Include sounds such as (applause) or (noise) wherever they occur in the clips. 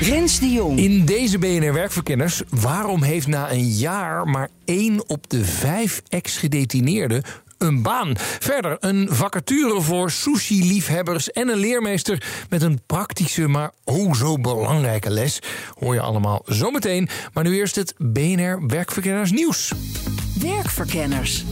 Rens de Jong. In deze BNR Werkverkenners, waarom heeft na een jaar maar één op de vijf ex-gedetineerden een baan? Verder een vacature voor sushi-liefhebbers en een leermeester met een praktische, maar oh zo belangrijke les. Hoor je allemaal zometeen. Maar nu eerst het BNR Werkverkenners nieuws. Werkverkenners.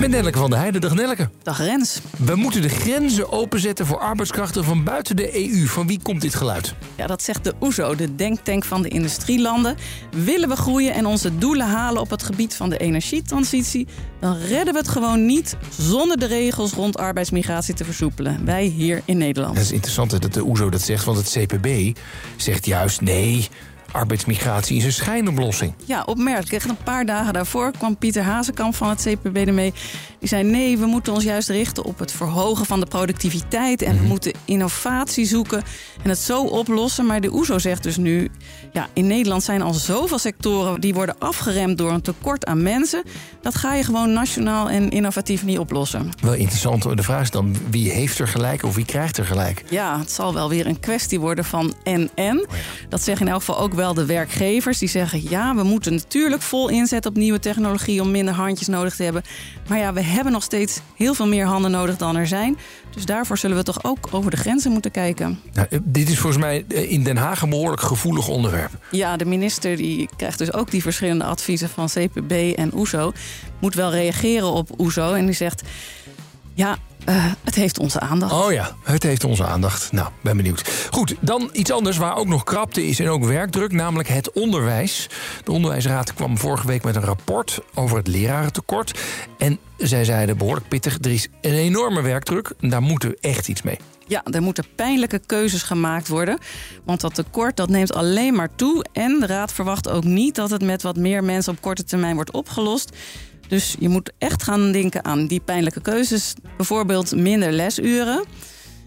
Met Nelleke van der Heijden. Dag Nelleke. Dag Rens. We moeten de grenzen openzetten voor arbeidskrachten van buiten de EU. Van wie komt dit geluid? Ja, dat zegt de OESO, de denktank van de industrielanden. Willen we groeien en onze doelen halen op het gebied van de energietransitie... dan redden we het gewoon niet zonder de regels rond arbeidsmigratie te versoepelen. Wij hier in Nederland. Het is interessant dat de OESO dat zegt, want het CPB zegt juist... nee, arbeidsmigratie is een schijnoplossing. Ja, opmerkelijk. Echt een paar dagen daarvoor kwam Pieter Hazekamp van het CPB ermee. Die zei: nee, we moeten ons juist richten op het verhogen van de productiviteit. En we moeten innovatie zoeken en het zo oplossen. Maar de OESO zegt dus nu: ja, in Nederland zijn al zoveel sectoren die worden afgeremd door een tekort aan mensen. Dat ga je gewoon nationaal en innovatief niet oplossen. Wel interessant. De vraag is dan: wie heeft er gelijk of wie krijgt er gelijk? Ja, het zal wel weer een kwestie worden van en-en. Dat zeggen in elk geval ook wel de werkgevers. Die zeggen: ja, we moeten natuurlijk vol inzetten op nieuwe technologie om minder handjes nodig te hebben. Maar ja, we hebben nog steeds heel veel meer handen nodig dan er zijn. Dus daarvoor zullen we toch ook over de grenzen moeten kijken. Nou, eh, dit is volgens mij eh, in Den Haag een behoorlijk gevoelig onderwerp. Ja, de minister die krijgt dus ook die verschillende adviezen van CPB en OESO. Moet wel reageren op OESO. En die zegt: ja, eh, het heeft onze aandacht. Oh ja, het heeft onze aandacht. Nou, ben benieuwd. Goed, dan iets anders waar ook nog krapte is en ook werkdruk, namelijk het onderwijs. De Onderwijsraad kwam vorige week met een rapport over het lerarentekort. En zij zeiden behoorlijk pittig, er is een enorme werkdruk. Daar moeten we echt iets mee. Ja, er moeten pijnlijke keuzes gemaakt worden. Want dat tekort dat neemt alleen maar toe. En de Raad verwacht ook niet dat het met wat meer mensen op korte termijn wordt opgelost. Dus je moet echt gaan denken aan die pijnlijke keuzes. Bijvoorbeeld minder lesuren.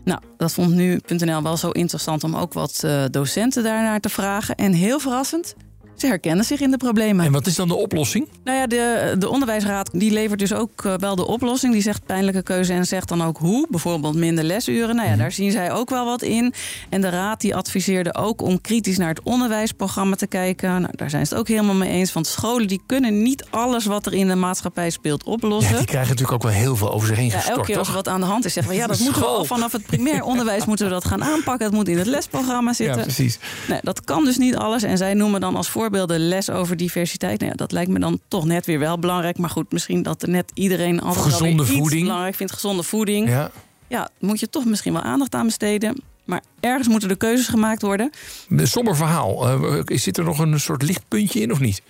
Nou, dat vond nu.nl wel zo interessant om ook wat uh, docenten daarnaar te vragen. En heel verrassend, ze herkennen zich in de problemen. En wat is dan de oplossing? Nou ja, de, de onderwijsraad die levert dus ook uh, wel de oplossing. Die zegt pijnlijke keuze en zegt dan ook hoe. Bijvoorbeeld minder lesuren. Nou ja, daar zien zij ook wel wat in. En de raad die adviseerde ook om kritisch naar het onderwijsprogramma te kijken. Nou, daar zijn ze het ook helemaal mee eens. Want scholen die kunnen niet alles wat er in de maatschappij speelt oplossen. Ja, die krijgen natuurlijk ook wel heel veel over zich heen ja, gestort, Elke keer als er wat aan de hand is, zeggen we... ja, (laughs) dat moeten we al vanaf het primair onderwijs moeten we dat gaan aanpakken. Het moet in het (laughs) lesprogramma zitten. Ja, precies. Nee, dat kan dus niet alles. En zij noemen dan als voorbeelden les over diversiteit. Nou ja, dat lijkt me dan toch net weer wel belangrijk. Maar goed, misschien dat er net iedereen altijd Gezonde voeding. belangrijk vindt. Gezonde voeding. Ja. Ja, moet je toch misschien wel aandacht aan besteden. Maar ergens moeten er keuzes gemaakt worden. Een somber verhaal. Uh, zit er nog een soort lichtpuntje in of niet?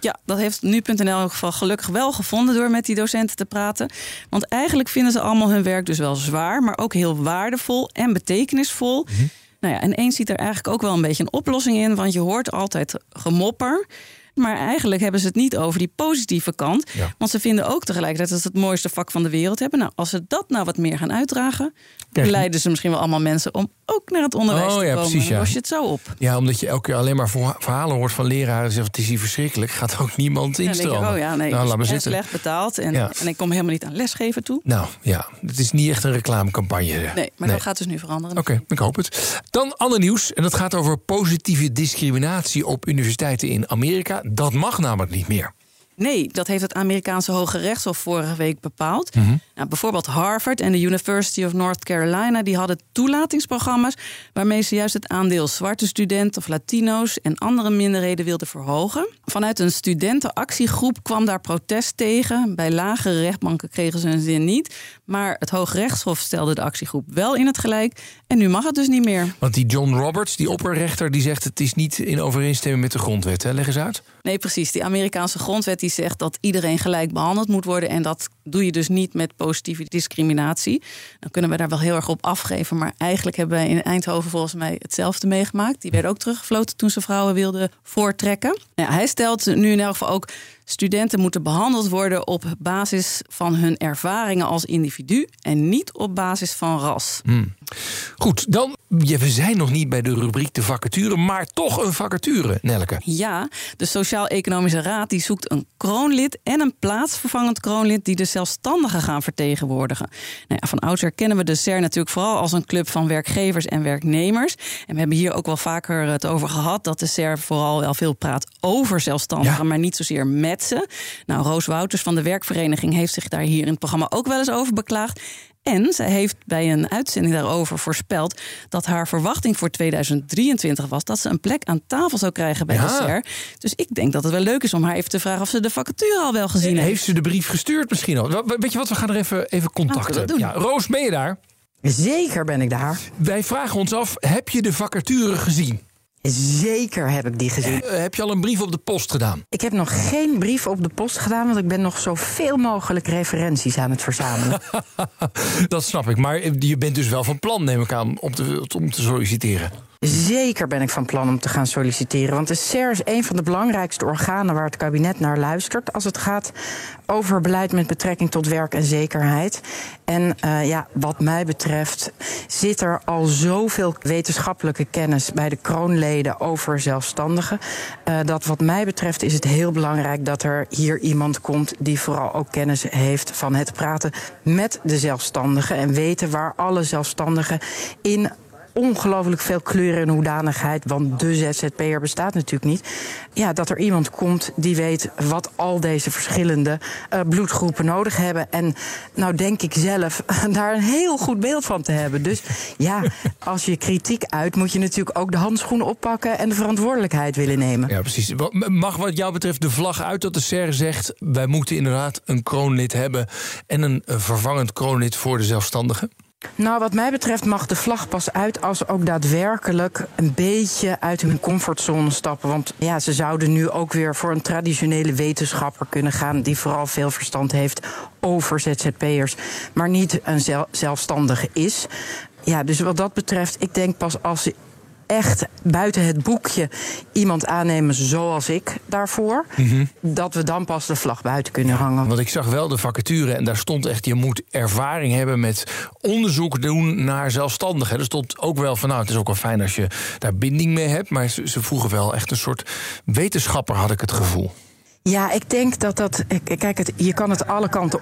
Ja, dat heeft nu.nl in elk geval gelukkig wel gevonden door met die docenten te praten. Want eigenlijk vinden ze allemaal hun werk dus wel zwaar, maar ook heel waardevol en betekenisvol. Mhm. Nou ja, en eens ziet er eigenlijk ook wel een beetje een oplossing in, want je hoort altijd gemopper. Maar eigenlijk hebben ze het niet over die positieve kant. Ja. Want ze vinden ook tegelijkertijd dat ze het mooiste vak van de wereld hebben. Nou, als ze dat nou wat meer gaan uitdragen, leiden ze misschien wel allemaal mensen om ook naar het onderwijs Oh, te ja, komen. precies, ja. Dan los je het zo op. Ja, omdat je elke keer alleen maar verha- verhalen hoort van leraren. die zeggen, het is hier verschrikkelijk. Gaat ook niemand instromen. oh ja, nee, nou, laat maar ben zitten. slecht betaald. En, Ja. en ik kom helemaal niet aan lesgeven toe. Nou ja, het is niet echt een reclamecampagne. Nee, maar dat gaat dus nu veranderen. Oké, ik hoop het. Dan ander nieuws. En dat gaat over positieve discriminatie op universiteiten in Amerika. Dat mag namelijk niet meer. Nee, dat heeft het Amerikaanse Hoge Rechtshof vorige week bepaald. Mhm. Nou, bijvoorbeeld Harvard en de University of North Carolina... die hadden toelatingsprogramma's... waarmee ze juist het aandeel zwarte studenten of Latino's... en andere minderheden wilden verhogen. Vanuit een studentenactiegroep kwam daar protest tegen. Bij lagere rechtbanken kregen ze hun zin niet. Maar het Hoge Rechtshof stelde de actiegroep wel in het gelijk. En nu mag het dus niet meer. Want die John Roberts, die opperrechter, die zegt... het is niet in overeenstemming met de grondwet. Hè? Leg eens uit. Nee, precies. Die Amerikaanse grondwet die zegt dat iedereen gelijk behandeld moet worden. En dat doe je dus niet met positieve discriminatie. Dan kunnen we daar wel heel erg op afgeven. Maar eigenlijk hebben wij in Eindhoven volgens mij hetzelfde meegemaakt. Die werden ook teruggefloten toen ze vrouwen wilden voortrekken. Hij stelt nu in elk geval ook Studenten moeten behandeld worden op basis van hun ervaringen als individu en niet op basis van ras. Hmm. Goed, dan, ja, we zijn nog niet bij de rubriek de vacature, maar toch een vacature, Nelke. Ja, de Sociaal-Economische Raad die zoekt een kroonlid en een plaatsvervangend kroonlid die de zelfstandigen gaan vertegenwoordigen. Nou ja, van oudsher kennen we de SER natuurlijk vooral als een club van werkgevers en werknemers. En we hebben hier ook wel vaker het over gehad dat de SER vooral wel veel praat over zelfstandigen, maar niet zozeer met nou, Roos Wouters van de werkvereniging heeft zich daar hier in het programma ook wel eens over beklaagd. En ze heeft bij een uitzending daarover voorspeld dat haar verwachting voor 2023 was dat ze een plek aan tafel zou krijgen bij de SER. Dus ik denk dat het wel leuk is om haar even te vragen of ze de vacature al wel gezien heeft. Heeft ze de brief gestuurd misschien al? Weet je wat, we gaan er even, even contacten. Ja, Roos, ben je daar? Zeker ben ik daar. Wij vragen ons af, heb je de vacature gezien? Zeker heb ik die gezien. Uh, heb je al een brief op de post gedaan? Ik heb nog geen brief op de post gedaan, want ik ben nog zoveel mogelijk referenties aan het verzamelen. (laughs) dat snap ik, maar je bent dus wel van plan, neem ik aan, om te, om te solliciteren. Zeker ben ik van plan om te gaan solliciteren. Want de SER is een van de belangrijkste organen waar het kabinet naar luistert. als het gaat over beleid met betrekking tot werk en zekerheid. En uh, ja, wat mij betreft zit er al zoveel wetenschappelijke kennis bij de kroonleden over zelfstandigen. Uh, dat wat mij betreft is het heel belangrijk dat er hier iemand komt die vooral ook kennis heeft van het praten met de zelfstandigen. En weten waar alle zelfstandigen in ongelooflijk veel kleur en hoedanigheid, want de ZZP'er bestaat natuurlijk niet. Ja, dat er iemand komt die weet wat al deze verschillende uh, bloedgroepen nodig hebben. En nou denk ik zelf (laughs) daar een heel goed beeld van te hebben. Dus ja, als je kritiek uit, moet je natuurlijk ook de handschoenen oppakken en de verantwoordelijkheid willen nemen. Ja, precies. Mag wat jou betreft de vlag uit dat de SER zegt: wij moeten inderdaad een kroonlid hebben en een vervangend kroonlid voor de zelfstandigen? Nou, wat mij betreft mag de vlag pas uit als ze ook daadwerkelijk een beetje uit hun comfortzone stappen. Want ja, ze zouden nu ook weer voor een traditionele wetenschapper kunnen gaan, die vooral veel verstand heeft over ZZP'ers, maar niet een zelfstandige is. Ja, dus wat dat betreft, ik denk pas als ze echt buiten het boekje iemand aannemen zoals ik daarvoor, mhm. dat we dan pas de vlag buiten kunnen hangen. Want ik zag wel de vacature en daar stond echt: je moet ervaring hebben met onderzoek doen naar zelfstandigen. Er stond ook wel van: nou, het is ook wel fijn als je daar binding mee hebt, maar ze, ze vroegen wel echt een soort wetenschapper, had ik het gevoel. Ja, ik denk dat dat. Kijk, het, je kan het alle kanten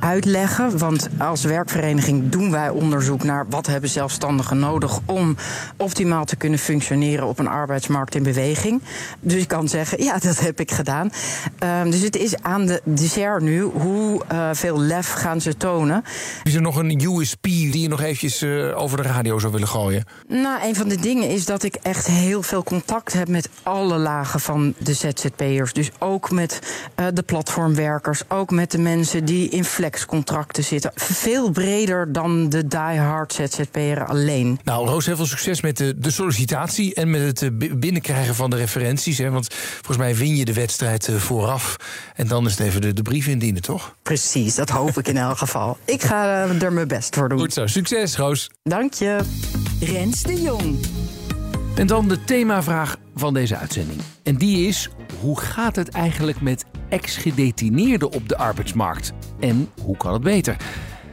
uitleggen. Want als werkvereniging doen wij onderzoek naar wat hebben zelfstandigen nodig om optimaal te kunnen functioneren op een arbeidsmarkt in beweging. Dus ik kan zeggen, ja, dat heb ik gedaan. Um, dus het is aan de dessert nu hoe uh, veel lef gaan ze tonen. Is er nog een USP die je nog eventjes uh, over de radio zou willen gooien? Nou, een van de dingen is dat ik echt heel veel contact heb met alle lagen van de ZZP'ers. Dus ook met uh, de platformwerkers, ook met de mensen die in flexcontracten zitten. Veel breder dan de die-hard ZZP'er alleen. Nou, Roos, heel veel succes met de, de sollicitatie en met het eh, binnenkrijgen van de referenties. Hè? Want volgens mij win je de wedstrijd eh, vooraf. En dan is het even de, de brief indienen, toch? Precies, dat hoop ik in elk geval. (laughs) Ik ga er mijn best voor doen. Goed zo, succes, Roos. Dank je. Rens de Jong. En dan de themavraag van deze uitzending. En die is: hoe gaat het eigenlijk met ex-gedetineerden op de arbeidsmarkt? En hoe kan het beter?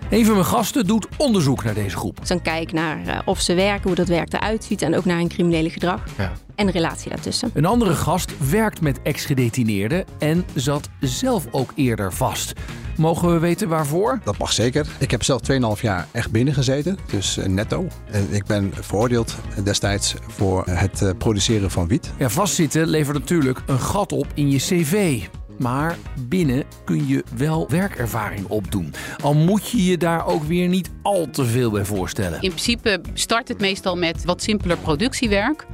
Een van mijn gasten doet onderzoek naar deze groep. Dus dan kijk naar uh, of ze werken, hoe dat werk eruit ziet en ook naar hun criminele gedrag. Ja. En de relatie daartussen. Een andere gast werkt met ex-gedetineerden en zat zelf ook eerder vast. Mogen we weten waarvoor? Dat mag zeker. Ik heb zelf 2,5 jaar echt binnen gezeten, dus eh, netto. En ik ben veroordeeld destijds voor het eh, produceren van wiet. Ja, vastzitten levert natuurlijk een gat op in je cv. Maar binnen kun je wel werkervaring opdoen. Al moet je je daar ook weer niet al te veel bij voorstellen. In principe start het meestal met wat simpeler productiewerk.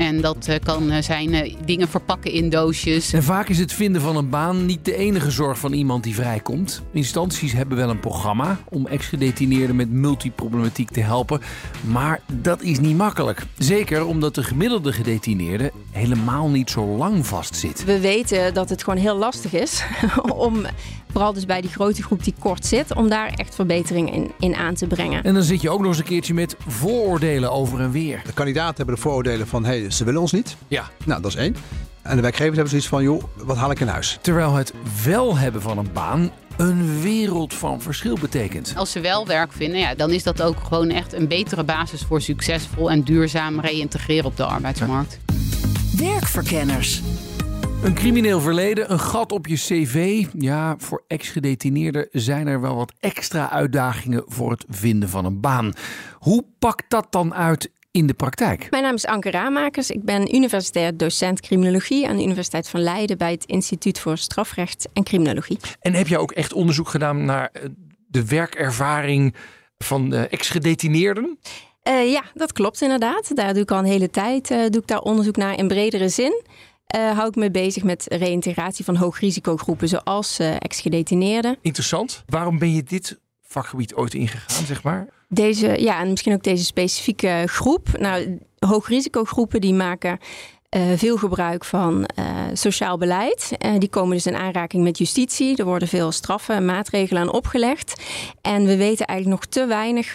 En dat eh, kan eh, zijn eh, dingen verpakken in doosjes. En vaak is het vinden van een baan niet de enige zorg van iemand die vrijkomt. Instanties hebben wel een programma om ex-gedetineerden met multiproblematiek te helpen. Maar dat is niet makkelijk. Zeker omdat de gemiddelde gedetineerde helemaal niet zo lang vastzit. We weten dat het gewoon heel lastig is (laughs) om, vooral dus bij die grote groep die kort zit, om daar echt verbetering in, in aan te brengen. En dan zit je ook nog eens een keertje met vooroordelen over en weer. De kandidaten hebben de vooroordelen van, hé, hey, ze willen ons niet. Ja. Nou, dat is één. En de werkgevers hebben zoiets van, joh, wat haal ik in huis? Terwijl het wel hebben van een baan een wereld van verschil betekent. Als ze wel werk vinden, ja, dan is dat ook gewoon echt een betere basis voor succesvol en duurzaam reïntegreren op de arbeidsmarkt. Werkverkenners. Een crimineel verleden, een gat op je cv. Ja, voor ex-gedetineerden zijn er wel wat extra uitdagingen voor het vinden van een baan. Hoe pakt dat dan uit in de praktijk? Mijn naam is Anke Raamakers. Ik ben universitair docent criminologie aan de Universiteit van Leiden bij het Instituut voor Strafrecht en Criminologie. En heb jij ook echt onderzoek gedaan naar eh, de werkervaring van ex-gedetineerden? Uh, ja, dat klopt inderdaad. Daar doe ik al een hele tijd uh, doe ik daar onderzoek naar in bredere zin. Uh, hou ik me bezig met reïntegratie van hoogrisicogroepen zoals ex-gedetineerden. Interessant. Waarom ben je dit vakgebied ooit ingegaan, zeg maar? Deze, ja, en misschien ook deze specifieke groep. Nou, hoogrisicogroepen die maken uh, veel gebruik van uh, sociaal beleid. Uh, die komen dus in aanraking met justitie. Er worden veel straffen en maatregelen aan opgelegd. En we weten eigenlijk nog te weinig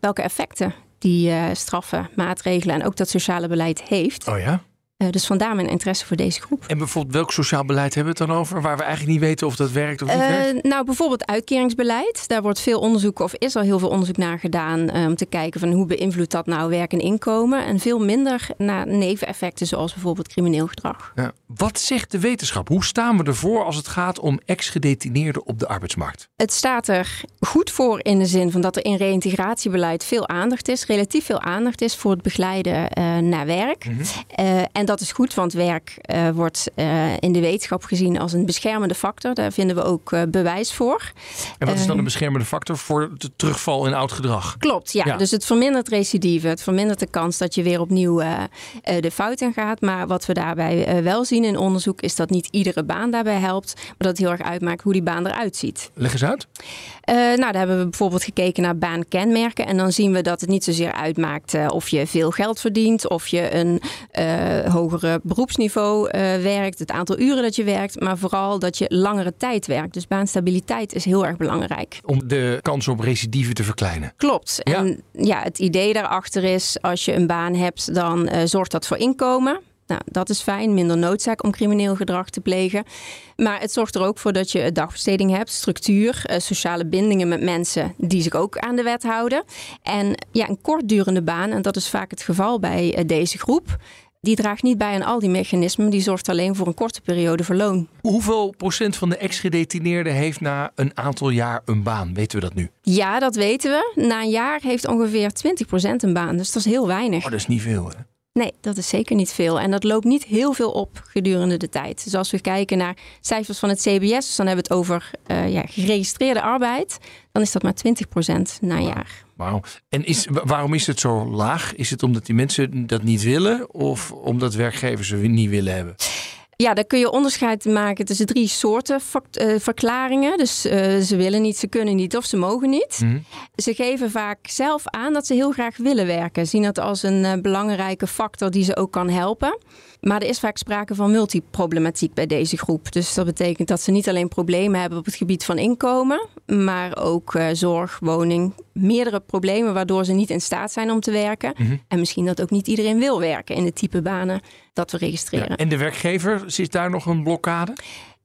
welke effecten die straffen, maatregelen en ook dat sociale beleid heeft. Oh ja? Uh, dus vandaar mijn interesse voor deze groep. En bijvoorbeeld welk sociaal beleid hebben we het dan over? Waar we eigenlijk niet weten of dat werkt of niet uh, werkt? Nou, bijvoorbeeld uitkeringsbeleid. Daar wordt veel onderzoek of is al heel veel onderzoek naar gedaan uh, om te kijken van hoe beïnvloedt dat nou werk en inkomen. En veel minder naar neveneffecten zoals bijvoorbeeld crimineel gedrag. Ja. Wat zegt de wetenschap? Hoe staan we ervoor als het gaat om ex-gedetineerden op de arbeidsmarkt? Het staat er goed voor in de zin van dat er in reïntegratiebeleid veel aandacht is, relatief veel aandacht is voor het begeleiden naar werk. Mm -hmm. en dat is goed, want werk uh, wordt uh, in de wetenschap gezien als een beschermende factor. Daar vinden we ook uh, bewijs voor. En wat is dan een beschermende factor voor de terugval in oud gedrag? Klopt, ja. ja. Dus het vermindert recidive. Het vermindert de kans dat je weer opnieuw de fout in gaat. Maar wat we daarbij wel zien in onderzoek is dat niet iedere baan daarbij helpt. Maar dat het heel erg uitmaakt hoe die baan eruit ziet. Leg eens uit. Nou, daar hebben we bijvoorbeeld gekeken naar baankenmerken. En dan zien we dat het niet zozeer uitmaakt of je veel geld verdient. Of je een hogere beroepsniveau uh, werkt, het aantal uren dat je werkt, maar vooral dat je langere tijd werkt. Dus baanstabiliteit is heel erg belangrijk. Om de kans op recidive te verkleinen. Klopt. Ja. En ja, het idee daarachter is, als je een baan hebt, dan uh, zorgt dat voor inkomen. Nou, dat is fijn, minder noodzaak om crimineel gedrag te plegen. Maar het zorgt er ook voor dat je dagbesteding hebt, structuur, uh, sociale bindingen met mensen die zich ook aan de wet houden. En ja, een kortdurende baan, en dat is vaak het geval bij uh, deze groep, die draagt niet bij aan al die mechanismen. Die zorgt alleen voor een korte periode verloon. Hoeveel procent van de ex-gedetineerden heeft na een aantal jaar een baan? Weten we dat nu? Ja, dat weten we. Na een jaar heeft ongeveer 20% een baan. Dus dat is heel weinig. Oh, dat is niet veel, hè? Nee, dat is zeker niet veel. En dat loopt niet heel veel op gedurende de tijd. Dus als we kijken naar cijfers van het CBS, dus dan hebben we het over uh, ja, geregistreerde arbeid, dan is dat maar 20% na een jaar. Wauw. En is, waarom is het zo laag? Is het omdat die mensen dat niet willen of omdat werkgevers ze niet willen hebben? Ja, daar kun je onderscheid maken tussen drie soorten uh, verklaringen. Dus uh, ze willen niet, ze kunnen niet of ze mogen niet. Mm -hmm. Ze geven vaak zelf aan dat ze heel graag willen werken. Zien dat als een uh, belangrijke factor die ze ook kan helpen. Maar er is vaak sprake van multiproblematiek bij deze groep. Dus dat betekent dat ze niet alleen problemen hebben op het gebied van inkomen, maar ook uh, zorg, woning, meerdere problemen waardoor ze niet in staat zijn om te werken. Mm -hmm. En misschien dat ook niet iedereen wil werken in de type banen dat we registreren. Ja, en de werkgever, zit daar nog een blokkade?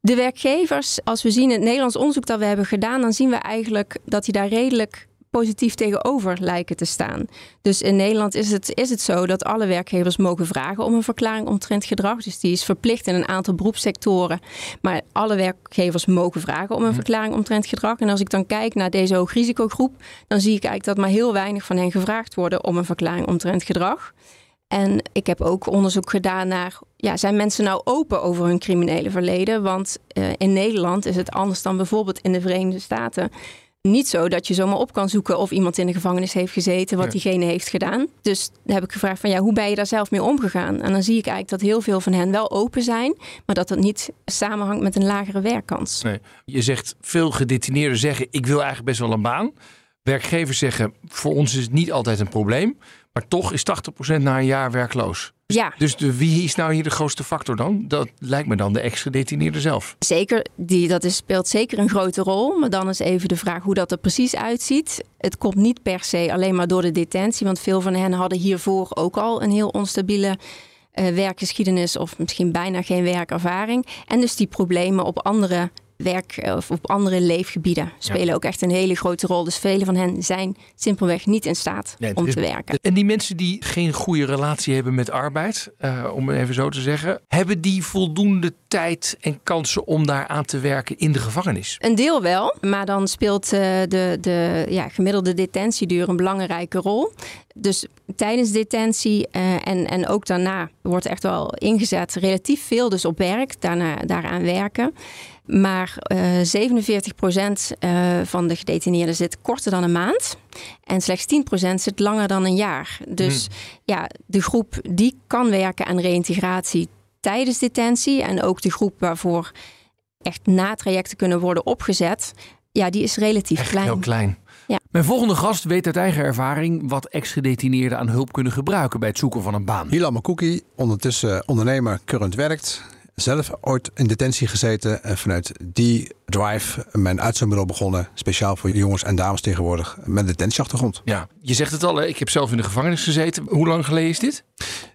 De werkgevers, als we zien het Nederlands onderzoek dat we hebben gedaan, dan zien we eigenlijk dat die daar redelijk positief tegenover lijken te staan. Dus in Nederland is het, is het zo dat alle werkgevers mogen vragen om een verklaring omtrent gedrag. Dus die is verplicht in een aantal beroepssectoren. Maar alle werkgevers mogen vragen om een verklaring omtrent gedrag. En als ik dan kijk naar deze hoogrisicogroep, dan zie ik eigenlijk dat maar heel weinig van hen gevraagd worden om een verklaring omtrent gedrag. En ik heb ook onderzoek gedaan naar, ja, zijn mensen nou open over hun criminele verleden? Want uh, in Nederland is het anders dan bijvoorbeeld in de Verenigde Staten. Niet zo dat je zomaar op kan zoeken of iemand in de gevangenis heeft gezeten, wat Ja. diegene heeft gedaan. Dus heb ik gevraagd van ja, hoe ben je daar zelf mee omgegaan? En dan zie ik eigenlijk dat heel veel van hen wel open zijn, maar dat dat niet samenhangt met een lagere werkkans. Nee. Je zegt veel gedetineerden zeggen: ik wil eigenlijk best wel een baan. Werkgevers zeggen: voor ons is het niet altijd een probleem. Maar toch is 80% na een jaar werkloos. Ja, Dus de, wie is nou hier de grootste factor dan? Dat lijkt me dan de ex-gedetineerde zelf. zeker. Die, dat is, speelt zeker een grote rol. Maar dan is even de vraag hoe dat er precies uitziet. Het komt niet per se alleen maar door de detentie. Want veel van hen hadden hiervoor ook al een heel onstabiele eh, werkgeschiedenis. Of misschien bijna geen werkervaring. En dus die problemen op andere werk eh, of op andere leefgebieden spelen ook echt een hele grote rol. Dus vele van hen zijn simpelweg niet in staat Nee, om is- te werken. En die mensen die geen goede relatie hebben met arbeid, eh, om het even zo te zeggen, hebben die voldoende tijd en kansen om daar aan te werken in de gevangenis? Een deel wel, maar dan speelt eh, de, de ja, gemiddelde detentieduur een belangrijke rol. Dus tijdens detentie en, en ook daarna wordt echt wel ingezet relatief veel dus op werk, daarna, daaraan werken. Maar eh 47% eh, van de gedetineerden zit korter dan een maand. En slechts 10% zit langer dan een jaar. Dus ja, de groep die kan werken aan reïntegratie tijdens detentie. En ook de groep waarvoor echt natrajecten kunnen worden opgezet. Ja, die is relatief Echt klein. heel klein. Ja. Mijn volgende gast weet uit eigen ervaring wat ex-gedetineerden aan hulp kunnen gebruiken bij het zoeken van een baan. Hilam Makuki, ondertussen ondernemer, current werkt. Zelf ooit in detentie gezeten en vanuit die drive mijn uitzendbureau begonnen. Speciaal voor jongens en dames tegenwoordig met een detentieachtergrond. Ja, je zegt het al, hè? ik heb zelf in de gevangenis gezeten. Hoe lang geleden is dit?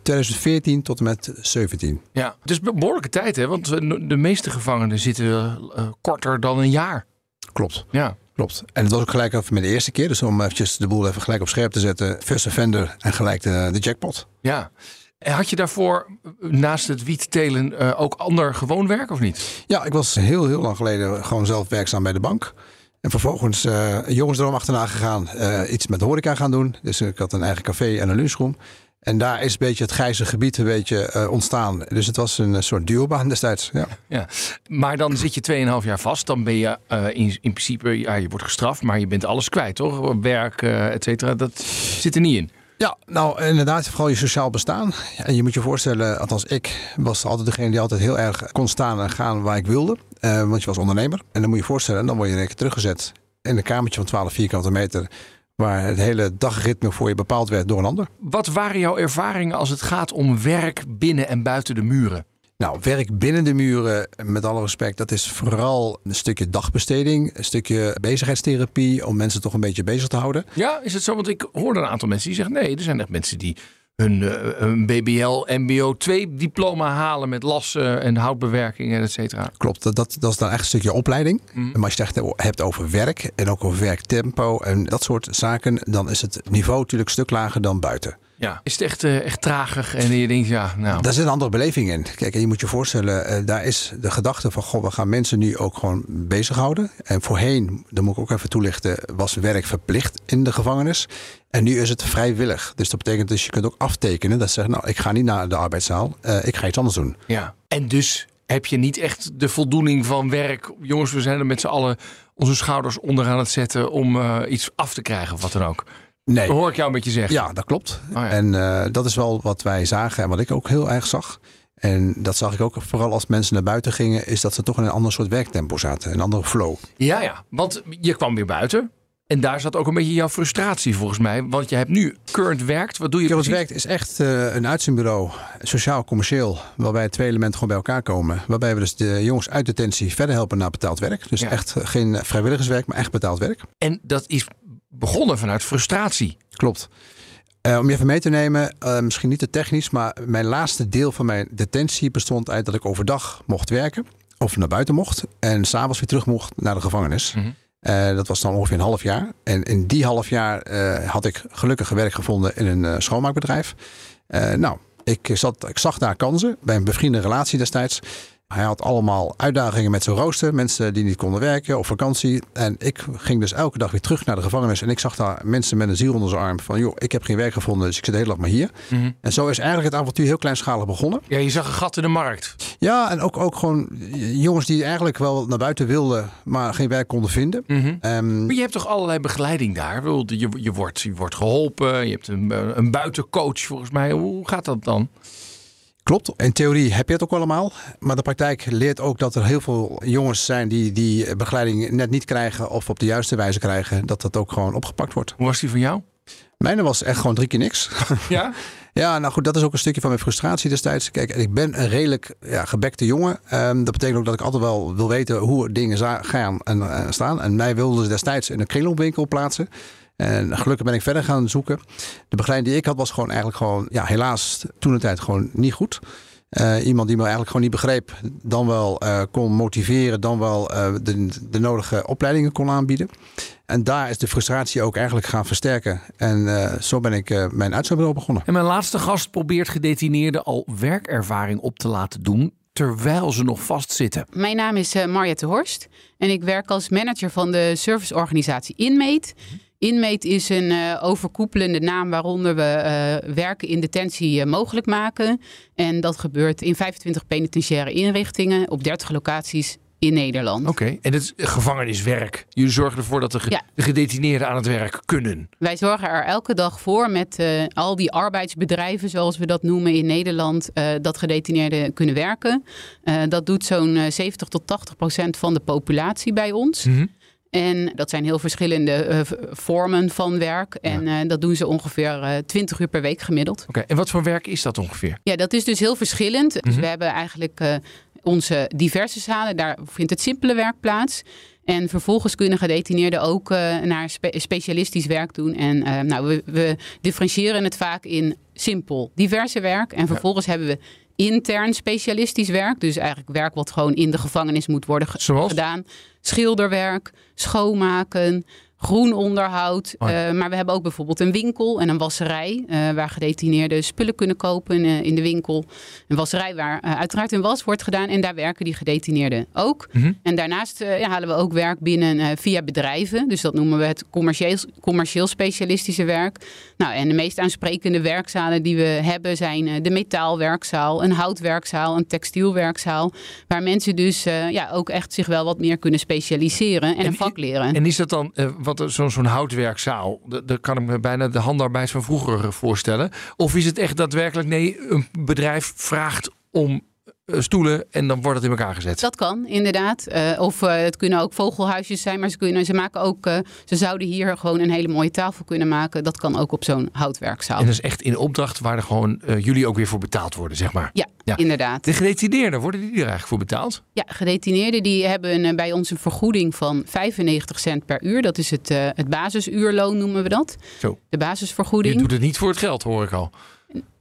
2014 tot en met 17. Ja, het is een behoorlijke tijd, hè? Want eh, de meeste gevangenen zitten eh, korter dan een jaar. Klopt. Ja. Klopt. En het was ook gelijk met de eerste keer. Dus om eventjes de boel even gelijk op scherp te zetten. First offender en gelijk de, de jackpot. Ja. Had je daarvoor eh, naast het wiettelen eh, ook ander gewoon werk of niet? Ja, ik was heel, heel lang geleden gewoon zelf werkzaam bij de bank. En vervolgens eh een jongensdroom achterna gegaan. eh, iets met horeca gaan doen. Dus ik had een eigen café en een lunchroom. En daar is een beetje het grijze gebied een beetje eh, ontstaan. Dus het was een eh, soort duobaan destijds. Ja. Ja. Maar dan zit je 2,5 jaar vast. Dan ben je eh, in, in principe, ja, je wordt gestraft, maar je bent alles kwijt, toch? Werk, eh et cetera, dat zit er niet in. Ja, nou inderdaad, vooral je sociaal bestaan. En je moet je voorstellen, althans ik was altijd degene die altijd heel erg kon staan en gaan waar ik wilde. Eh, want je was ondernemer. En dan moet je je voorstellen, dan word je in één keer teruggezet in een kamertje van 12 vierkante meter. Waar het hele dagritme voor je bepaald werd door een ander. Wat waren jouw ervaringen als het gaat om werk binnen en buiten de muren? Nou, werk binnen de muren, met alle respect, dat is vooral een stukje dagbesteding. Een stukje bezigheidstherapie om mensen toch een beetje bezig te houden. Ja, is het zo? Want ik hoorde een aantal mensen die zeggen: nee, er zijn echt mensen die hun, eh, hun BBL, MBO 2 diploma halen met lassen en houtbewerking en et cetera. Klopt, dat, dat, dat is dan echt een stukje opleiding. Mhm. Maar als je het echt hebt over werk en ook over werktempo en dat soort zaken, dan is het niveau natuurlijk een stuk lager dan buiten. Ja. Is het echt, eh, echt tragig en je denkt, ja, nou. Daar zit een andere beleving in. Kijk, en je moet je voorstellen, eh, daar is de gedachte van, goh, we gaan mensen nu ook gewoon bezighouden. En voorheen, dat moet ik ook even toelichten, was werk verplicht in de gevangenis. En nu is het vrijwillig. Dus dat betekent dus je kunt ook aftekenen. Dat zegt, nou, ik ga niet naar de arbeidszaal, eh, ik ga iets anders doen. Ja. En dus heb je niet echt de voldoening van werk. Jongens, we zijn er met z'n allen onze schouders onder aan het zetten om iets af te krijgen of wat dan ook. Nee. Dat hoor ik jou een beetje zeggen. Ja, dat klopt. Oh ja. En eh, dat is wel wat wij zagen en wat ik ook heel erg zag. En dat zag ik ook vooral als mensen naar buiten gingen, is dat ze toch in een ander soort werktempo zaten, een andere flow. Ja, ja. Want je kwam weer buiten. En daar zat ook een beetje jouw frustratie volgens mij. Want je hebt nu Current werkt. Wat doe je Current precies? Werkt is echt eh, een uitzendbureau, sociaal-commercieel, waarbij twee elementen gewoon bij elkaar komen. Waarbij we dus de jongens uit detentie verder helpen naar betaald werk. Dus Ja. echt geen vrijwilligerswerk, maar echt betaald werk. En dat is begonnen vanuit frustratie. Klopt. Eh, om je even mee te nemen, eh, misschien niet te technisch, maar mijn laatste deel van mijn detentie bestond uit dat ik overdag mocht werken. Of naar buiten mocht. En s'avonds weer terug mocht naar de gevangenis. Mhm. Eh, dat was dan ongeveer een half jaar. En in die half jaar had ik gelukkig werk gevonden in een schoonmaakbedrijf. Nou, ik, zat, ik zag daar kansen bij een bevriende relatie destijds. Hij had allemaal uitdagingen met zijn rooster. Mensen die niet konden werken op vakantie. En ik ging dus elke dag weer terug naar de gevangenis. En ik zag daar mensen met een ziel onder zijn arm. Van joh, ik heb geen werk gevonden, dus ik zit de hele dag maar hier. Mhm. En zo is eigenlijk het avontuur heel kleinschalig begonnen. Ja, je zag een gat in de markt. Ja, en ook, ook gewoon jongens die eigenlijk wel naar buiten wilden, maar geen werk konden vinden. Mhm. Ehm, Maar je hebt toch allerlei begeleiding daar? Je, je, wordt, je wordt geholpen, je hebt een, eh, een buitencoach volgens mij. Hoe gaat dat dan? Klopt. In theorie heb je het ook allemaal. Maar de praktijk leert ook dat er heel veel jongens zijn die die begeleiding net niet krijgen of op de juiste wijze krijgen. Dat dat ook gewoon opgepakt wordt. Hoe was die van jou? Mijne was echt gewoon drie keer niks. (laughs) Ja? Ja, nou goed, dat is ook een stukje van mijn frustratie destijds. Kijk, ik ben een redelijk ja, gebekte jongen. Ehm, dat betekent ook dat ik altijd wel wil weten hoe dingen gaan en eh, staan. En mij wilden ze destijds in een kringloopwinkel plaatsen. En gelukkig ben ik verder gaan zoeken. De begeleiding die ik had was gewoon eigenlijk gewoon, ja, helaas toen de tijd gewoon niet goed. Eh, iemand die me eigenlijk gewoon niet begreep, dan wel eh, kon motiveren, dan wel eh, de, de nodige opleidingen kon aanbieden. En daar is de frustratie ook eigenlijk gaan versterken. En eh, zo ben ik eh, mijn uitzendbureau begonnen. En mijn laatste gast probeert gedetineerden al werkervaring op te laten doen terwijl ze nog vastzitten. Mijn naam is uh, Mariette Horst en ik werk als manager van de serviceorganisatie Inmate. Inmate is een uh, overkoepelende naam waaronder we uh, werken in detentie uh, mogelijk maken. En dat gebeurt in 25 penitentiaire inrichtingen op 30 locaties in Nederland. Oké, okay. en het is gevangeniswerk. Jullie zorgen ervoor dat de, ge ja. de, gedetineerden aan het werk kunnen. Wij zorgen er elke dag voor met uh, al die arbeidsbedrijven, zoals we dat noemen in Nederland, uh, dat gedetineerden kunnen werken. Uh, dat doet zo'n 70 tot 80 procent van de populatie bij ons. Mm -hmm. En dat zijn heel verschillende uh, vormen van werk. En ja. uh, dat doen ze ongeveer uh, 20 uur per week gemiddeld. Oké, okay. en wat voor werk is dat ongeveer? Ja, dat is dus heel verschillend. Mhm. Mm -hmm. Dus we hebben eigenlijk eh, onze diverse zalen. Daar vindt het simpele werk plaats. En vervolgens kunnen gedetineerden ook naar spe specialistisch werk doen. En nou, we, we, differentiëren het vaak in simpel, diverse werk. En vervolgens ja. hebben we intern specialistisch werk. Dus eigenlijk werk wat gewoon in de gevangenis moet worden Zoals? gedaan. Schilderwerk, schoonmaken, groen onderhoud. Oh ja. uh, maar we hebben ook bijvoorbeeld een winkel en een wasserij. Uh, waar gedetineerden spullen kunnen kopen uh, in de winkel. Een wasserij waar eh, uiteraard een was wordt gedaan. En daar werken die gedetineerden ook. Mhm. En daarnaast eh, ja, halen we ook werk binnen via bedrijven. Dus dat noemen we het commercieel, commercieel specialistische werk. Nou, en de meest aansprekende werkzalen die we hebben zijn eh, de metaalwerkzaal, een houtwerkzaal, een textielwerkzaal. Waar mensen dus eh, ja, ook echt zich wel wat meer kunnen specialiseren en, En een vak leren. En is dat dan, eh, zo'n zo'n houtwerkzaal, da- daar kan ik me bijna de handarbeid van vroeger voorstellen. Of is het echt daadwerkelijk, nee, een bedrijf vraagt om stoelen en dan wordt het in elkaar gezet? Dat kan, inderdaad. Uh, of uh, het kunnen ook vogelhuisjes zijn, maar ze, kunnen, ze maken ook. Uh, ze zouden hier gewoon een hele mooie tafel kunnen maken. Dat kan ook op zo'n houtwerkzaal. En dat is echt in opdracht waar er gewoon jullie ook weer voor betaald worden, zeg maar. Ja, ja, inderdaad. De gedetineerden, worden die er eigenlijk voor betaald? Ja, gedetineerden die hebben bij ons een vergoeding van 95 cent per uur. Dat is het, het basisuurloon, noemen we dat. Zo. De basisvergoeding. Je doet het niet voor het geld, hoor ik al.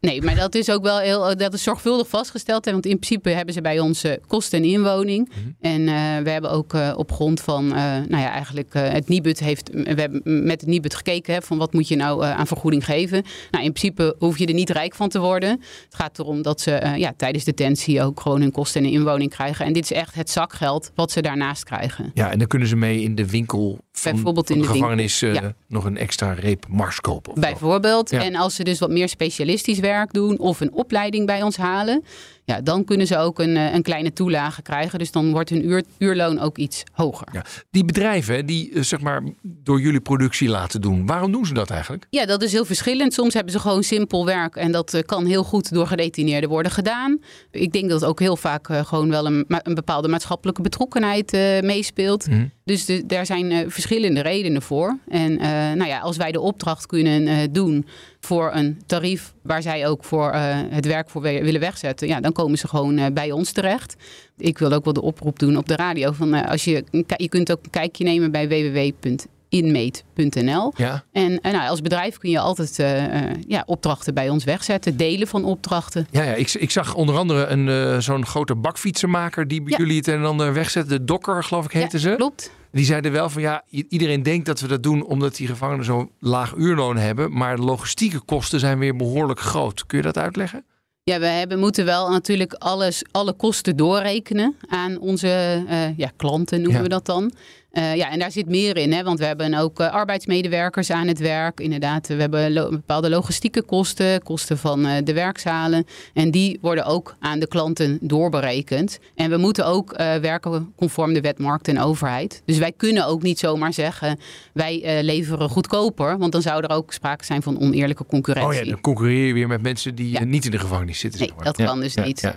Nee, maar dat is ook wel heel dat is zorgvuldig vastgesteld. Want in principe hebben ze bij ons kosten en inwoning. Mhm. En uh, we hebben ook uh, op grond van, nou ja, eigenlijk het Nibud heeft, we hebben met het Nibud gekeken hè, van wat moet je nou aan vergoeding geven. Nou, in principe hoef je er niet rijk van te worden. Het gaat erom dat ze ja, tijdens detentie ook gewoon hun kosten en inwoning krijgen. En dit is echt het zakgeld wat ze daarnaast krijgen. Ja, en dan kunnen ze mee in de winkel van, Bijvoorbeeld in de, de gevangenis ja. nog een extra reep mars kopen. Bijvoorbeeld. Ja. En als ze dus wat meer specialistisch werk doen of een opleiding bij ons halen, ja, dan kunnen ze ook een, een kleine toelage krijgen. Dus dan wordt hun uur, uurloon ook iets hoger. Ja. Die bedrijven die eh, zeg maar door jullie productie laten doen, waarom doen ze dat eigenlijk? Ja, dat is heel verschillend. Soms hebben ze gewoon simpel werk en dat uh, kan heel goed door gedetineerden worden gedaan. Ik denk dat ook heel vaak gewoon wel een, een, bepaalde maatschappelijke betrokkenheid uh, meespeelt. Mm. Dus de, daar zijn verschillende redenen voor. En nou ja, als wij de opdracht kunnen doen voor een tarief waar zij ook voor het werk voor willen wegzetten, ja, dan komen ze gewoon uh, bij ons terecht. Ik wil ook wel de oproep doen op de radio. Van, uh, als je, je kunt ook een kijkje nemen bij www.inmate.nl. Ja. En, en nou, als bedrijf kun je altijd uh, ja, opdrachten bij ons wegzetten. Delen van opdrachten. Ja, ja ik, ik zag onder andere een, zo'n grote bakfietsenmaker die bij ja. jullie het een en ander wegzet. De Dokker, geloof ik, heette ja, ze. klopt. Die zeiden wel van ja, iedereen denkt dat we dat doen omdat die gevangenen zo'n laag uurloon hebben. Maar de logistieke kosten zijn weer behoorlijk groot. Kun je dat uitleggen? Ja, we hebben, moeten wel natuurlijk alles, alle kosten doorrekenen aan onze uh, ja, klanten, noemen we dat dan. Uh, ja, en daar zit meer in, hè, want we hebben ook uh, arbeidsmedewerkers aan het werk. Inderdaad, we hebben lo bepaalde logistieke kosten, kosten van uh, de werkzalen. En die worden ook aan de klanten doorberekend. En we moeten ook werken conform de wet markt en overheid. Dus wij kunnen ook niet zomaar zeggen, wij leveren goedkoper. Want dan zou er ook sprake zijn van oneerlijke concurrentie. Oh ja, dan concurreer je weer met mensen die ja. niet in de gevangenis zitten. Nee, dat kan dus ja, niet.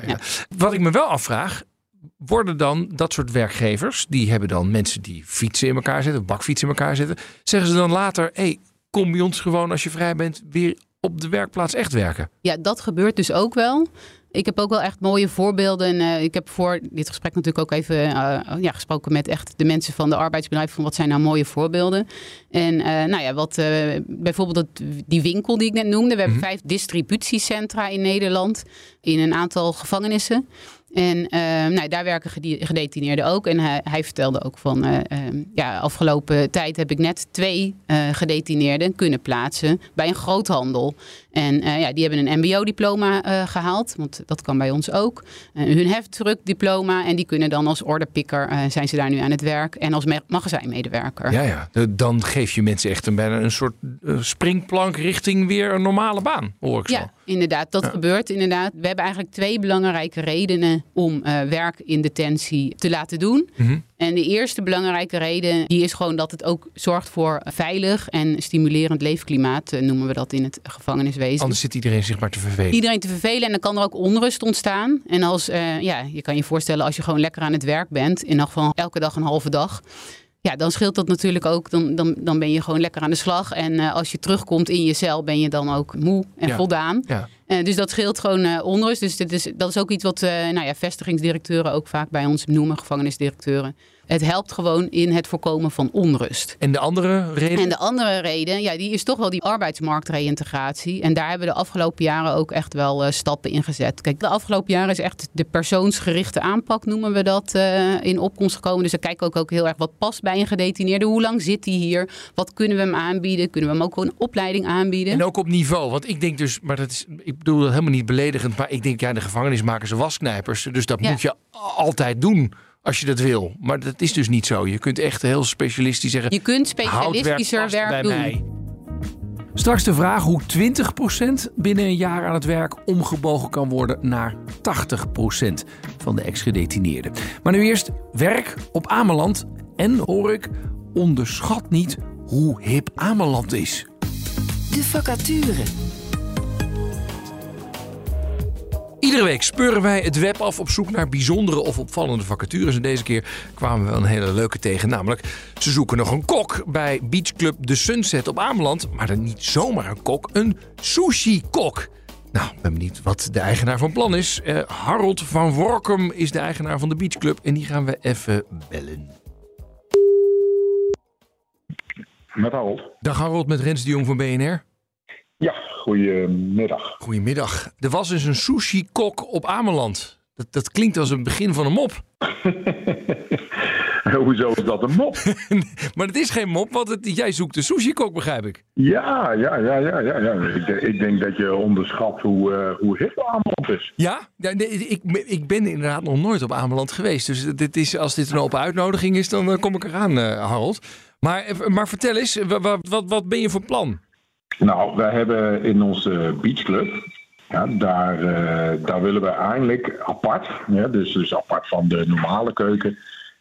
Wat ik me wel afvraag, worden dan dat soort werkgevers, die hebben dan mensen die fietsen in elkaar zetten, bakfietsen in elkaar zetten, zeggen ze dan later, hey, kom bij ons gewoon als je vrij bent weer op de werkplaats echt werken? Ja, dat gebeurt dus ook wel. Ik heb ook wel echt mooie voorbeelden. En, uh, ik heb voor dit gesprek natuurlijk ook even uh, ja, gesproken met echt de mensen van de arbeidsbedrijven. Van wat zijn nou mooie voorbeelden? En uh, nou ja, wat bijvoorbeeld die winkel die ik net noemde. We hebben vijf distributiecentra in Nederland. In een aantal gevangenissen. En uh, nou, daar werken gedetineerden ook. En hij, vertelde ook van, uh, uh, ja, afgelopen tijd heb ik net twee gedetineerden kunnen plaatsen bij een groothandel. En ja, die hebben een mbo-diploma gehaald, want dat kan bij ons ook. hun heftruckdiploma en die kunnen dan als orderpikker, zijn ze daar nu aan het werk. En als magazijnmedewerker. Ja, ja, dan geef je mensen echt een, bijna een soort springplank richting weer een normale baan, hoor ik zo. Ja, inderdaad, dat gebeurt inderdaad. We hebben eigenlijk twee belangrijke redenen om werk in detentie te laten doen. Mm -hmm. En de eerste belangrijke reden die is gewoon dat het ook zorgt voor veilig en stimulerend leefklimaat, uh, noemen we dat in het gevangeniswezen. Anders zit iedereen zich maar te vervelen. Iedereen te vervelen en dan kan er ook onrust ontstaan. En als, uh, ja, je kan je voorstellen als je gewoon lekker aan het werk bent, in elk geval elke dag een halve dag ja, dan scheelt dat natuurlijk ook. Dan, dan, dan ben je gewoon lekker aan de slag. En uh, als je terugkomt in je cel, ben je dan ook moe en ja. voldaan. Ja. Uh, dus dat scheelt gewoon uh, onrust. Dus dit is, dat is ook iets wat nou ja, vestigingsdirecteuren ook vaak bij ons noemen, gevangenisdirecteuren. Het helpt gewoon in het voorkomen van onrust. En de andere reden? En de andere reden, ja, die is toch wel die arbeidsmarktreïntegratie. En daar hebben we de afgelopen jaren ook echt wel stappen in gezet. Kijk, de afgelopen jaren is echt de persoonsgerichte aanpak, noemen we dat, in opkomst gekomen. Dus dan kijken we ook heel erg wat past bij een gedetineerde. Hoe lang zit hij hier? Wat kunnen we hem aanbieden? Kunnen we hem ook een opleiding aanbieden? En ook op niveau. Want ik denk dus, maar dat is, ik bedoel dat helemaal niet beledigend. Maar ik denk, ja, de gevangenismakers zijn wasknijpers. Dus dat ja. moet je altijd doen als je dat wil. Maar dat is dus niet zo. Je kunt echt heel specialistisch zeggen. Je kunt specialistischer werk, werk doen. Mij. Straks de vraag hoe 20% binnen een jaar aan het werk omgebogen kan worden naar 80% van de ex-gedetineerden. Maar nu eerst werk op Ameland. En hoor ik, onderschat niet hoe hip Ameland is. De vacature. Iedere week speuren wij het web af op zoek naar bijzondere of opvallende vacatures. En deze keer kwamen we een hele leuke tegen. Namelijk, ze zoeken nog een kok bij Beach Club De Sunset op Ameland. Maar dan niet zomaar een kok, een sushi-kok. Nou, ben benieuwd wat de eigenaar van plan is. Uh, Harold van Workum is de eigenaar van de Beach Club. En die gaan we even bellen. Met Harold. Dag Harold, met Rens de Jong van BNR. Ja, goedemiddag. Goedemiddag. Er was dus een sushi-kok op Ameland. Dat, dat klinkt als een begin van een mop. (laughs) Hoezo is dat een mop? (laughs) maar het is geen mop, want het, jij zoekt een sushi-kok, begrijp ik. Ja, ja, ja, ja. ja, ja. Ik, ik, denk dat je onderschat hoe, uh, hoe hip Ameland is. Ja? ja nee, ik, ik ben inderdaad nog nooit op Ameland geweest. Dus dit is, als dit een open uitnodiging is, dan uh, kom ik eraan, uh, Harold. Maar, maar vertel eens, wat, wat, wat ben je voor plan? Nou, wij hebben in onze beachclub, ja, daar, uh, daar willen we eigenlijk apart, ja, dus, dus apart van de normale keuken,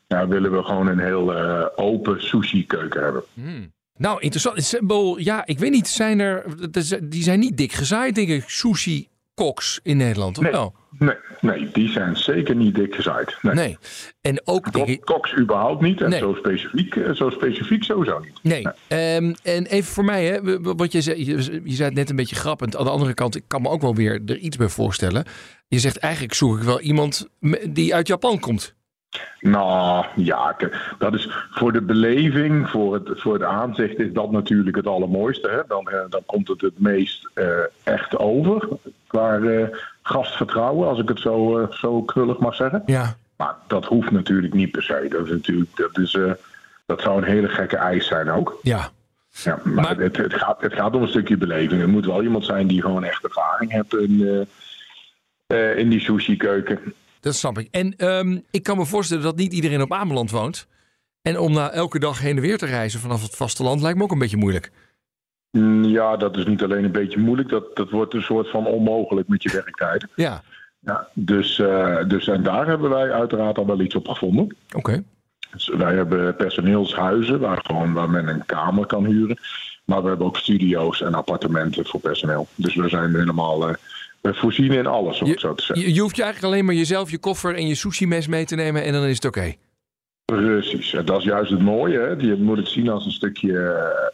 daar willen we gewoon een heel uh, open sushi-keuken hebben. Hmm. Nou, interessant. Ja, ik weet niet, zijn er, die zijn niet dik gezaaid, denk ik, sushi-koks in Nederland, of nee. wel? Nee, nee, die zijn zeker niet dik gezaaid. Nee. nee. En ook ik... Koks überhaupt niet. En nee. zo, specifiek, eh, zo specifiek sowieso niet. Nee. nee. Um, en even voor mij, hè, wat je zei, je, je zei het net een beetje grappend. Aan de andere kant, ik kan me ook wel weer er iets bij voorstellen. Je zegt eigenlijk zoek ik wel iemand die uit Japan komt. Nou ja, dat is voor de beleving, voor het, voor het aanzicht is dat natuurlijk het allermooiste. Hè? Dan, dan komt het het meest uh, echt over qua uh, gastvertrouwen, als ik het zo, uh, zo krullig mag zeggen. Ja. Maar dat hoeft natuurlijk niet per se. Dat, is natuurlijk, dat, is, dat zou een hele gekke eis zijn ook. Ja. Ja, maar, maar... Het, het, gaat, het gaat om een stukje beleving. Er moet wel iemand zijn die gewoon echt ervaring heeft in, eh, in die sushi-keuken. Dat snap ik. En ehm, ik kan me voorstellen dat niet iedereen op Ameland woont. En om na elke dag heen en weer te reizen vanaf het vasteland lijkt me ook een beetje moeilijk. Mm, Ja, dat is niet alleen een beetje moeilijk, dat, dat wordt een soort van onmogelijk met je werktijden. Ja, Ja, dus, eh, dus en daar hebben wij uiteraard al wel iets op gevonden. oké. Dus wij hebben personeelshuizen waar, gewoon, waar men een kamer kan huren. Maar we hebben ook studio's en appartementen voor personeel. Dus we zijn helemaal eh, we voorzien in alles, om het zo te zeggen. Je, je hoeft je eigenlijk alleen maar jezelf, je koffer en je sushi-mes mee te nemen en dan is het oké. Precies, en dat is juist het mooie. Hè? Je moet het zien als een stukje,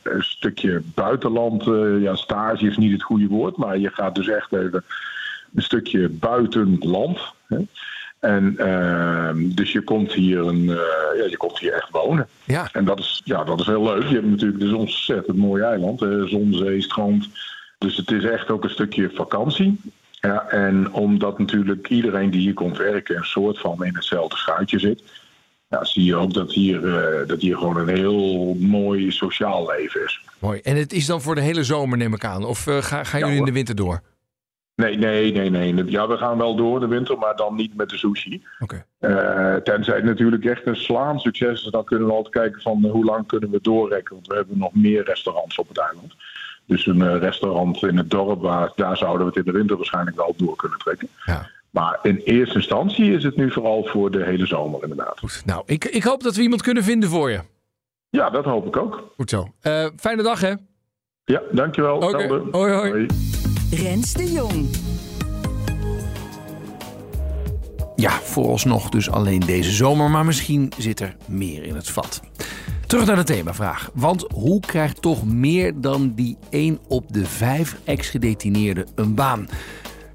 eh, een stukje buitenland. eh, ja, stage is niet het goede woord, maar je gaat dus echt even een stukje buitenland. Hè? En ehm, dus je komt hier een, eh, ja, je komt hier echt wonen. Ja. En dat is, ja, dat is heel leuk. Je hebt natuurlijk dus ontzettend mooi eiland. hè. Zon, zee, strand. Dus het is echt ook een stukje vakantie. Ja, en omdat natuurlijk iedereen die hier komt werken een soort van in hetzelfde schuitje zit, ja, zie je ook dat hier, eh, dat hier gewoon een heel mooi sociaal leven is. Mooi. En het is dan voor de hele zomer, neem ik aan. Of eh, ga- gaan jullie in de winter door? Nee, nee, nee, nee. Ja, we gaan wel door de winter, maar dan niet met de sushi. Oké. Eh, tenzij het natuurlijk echt een slaan succes is, dan kunnen we altijd kijken van hoe lang kunnen we doorrekken. Want we hebben nog meer restaurants op het eiland. Dus een restaurant in het dorp, waar, daar zouden we het in de winter waarschijnlijk wel door kunnen trekken. Ja. Maar in eerste instantie is het nu vooral voor de hele zomer inderdaad. Goed. Nou, ik, ik hoop dat we iemand kunnen vinden voor je. Ja, dat hoop ik ook. Goed zo. Eh, fijne dag, hè? Ja, dankjewel. Oké. Hetzelfde. Hoi, hoi. Rens de Jong. Ja, vooralsnog dus alleen deze zomer, maar misschien zit er meer in het vat. Terug naar de themavraag. Want hoe krijgt toch meer dan die 1 op de 5 ex-gedetineerden een baan?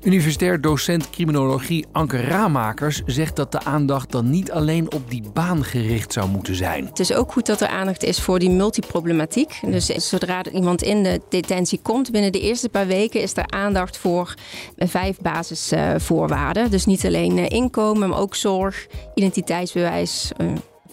Universitair docent criminologie Anke Raamakers zegt dat de aandacht dan niet alleen op die baan gericht zou moeten zijn. Het is ook goed dat er aandacht is voor die multiproblematiek. Dus zodra iemand in de detentie komt, binnen de eerste paar weken is er aandacht voor eh, vijf basisvoorwaarden. Dus niet alleen eh, inkomen, maar ook zorg, identiteitsbewijs.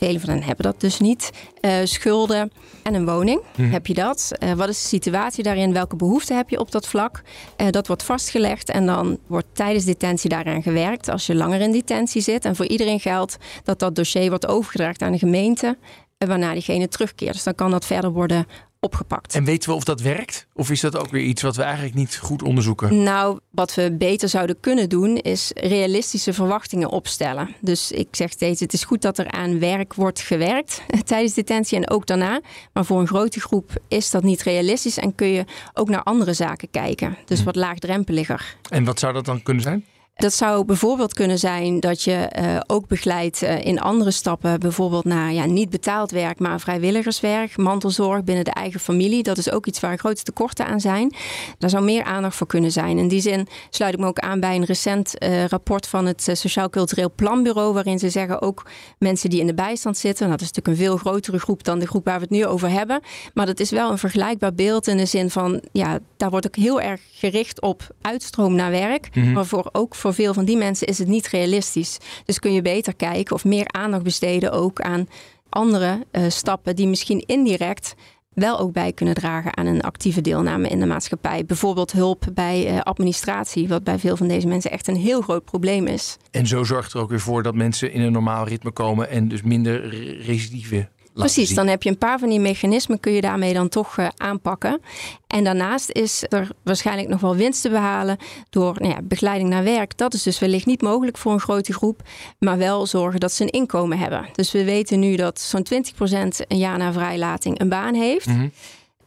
Velen van hen hebben dat dus niet. Eh, schulden en een woning. Heb je dat? Eh, wat is de situatie daarin? Welke behoeften heb je op dat vlak? Eh, dat wordt vastgelegd en dan wordt tijdens detentie daaraan gewerkt. Als je langer in detentie zit. En voor iedereen geldt dat dat dossier wordt overgedragen aan de gemeente. Waarna diegene terugkeert. Dus dan kan dat verder worden opgepakt. En weten we of dat werkt? Of is dat ook weer iets wat we eigenlijk niet goed onderzoeken? Nou, wat we beter zouden kunnen doen, is realistische verwachtingen opstellen. Dus ik zeg steeds, het is goed dat er aan werk wordt gewerkt (laughs) tijdens detentie en ook daarna. Maar voor een grote groep is dat niet realistisch en kun je ook naar andere zaken kijken. Dus wat laagdrempeliger. En wat zou dat dan kunnen zijn? Dat zou bijvoorbeeld kunnen zijn dat je eh, ook begeleidt eh, in andere stappen, bijvoorbeeld naar ja, niet betaald werk, maar vrijwilligerswerk, mantelzorg binnen de eigen familie. Dat is ook iets waar grote tekorten aan zijn. Daar zou meer aandacht voor kunnen zijn. In die zin sluit ik me ook aan bij een recent eh, rapport van het Sociaal Cultureel Planbureau, waarin ze zeggen ook mensen die in de bijstand zitten. Nou, dat is natuurlijk een veel grotere groep dan de groep waar we het nu over hebben. Maar dat is wel een vergelijkbaar beeld in de zin van, ja, daar wordt ook heel erg gericht op uitstroom naar werk. Maar voor, ook voor veel van die mensen is het niet realistisch. Dus kun je beter kijken of meer aandacht besteden ook aan andere eh, stappen die misschien indirect wel ook bij kunnen dragen aan een actieve deelname in de maatschappij. Bijvoorbeeld hulp bij eh, administratie, wat bij veel van deze mensen echt een heel groot probleem is. En zo zorgt er ook weer voor dat mensen in een normaal ritme komen en dus minder re- recidive Precies, zien. dan heb je een paar van die mechanismen kun je daarmee dan toch eh, aanpakken. En daarnaast is er waarschijnlijk nog wel winst te behalen door nou ja, begeleiding naar werk. Dat is dus wellicht niet mogelijk voor een grote groep, maar wel zorgen dat ze een inkomen hebben. Dus we weten nu dat zo'n 20% een jaar na vrijlating een baan heeft.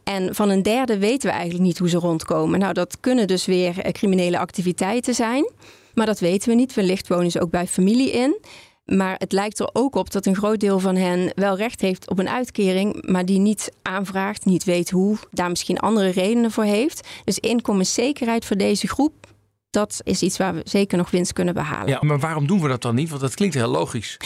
En van een derde weten we eigenlijk niet hoe ze rondkomen. Nou, dat kunnen dus weer eh, criminele activiteiten zijn. Maar dat weten we niet. Wellicht wonen ze ook bij familie in. Maar het lijkt er ook op dat een groot deel van hen wel recht heeft op een uitkering, maar die niet aanvraagt, niet weet hoe, daar misschien andere redenen voor heeft. Dus inkomenszekerheid voor deze groep, dat is iets waar we zeker nog winst kunnen behalen. Ja, maar waarom doen we dat dan niet? Want dat klinkt heel logisch.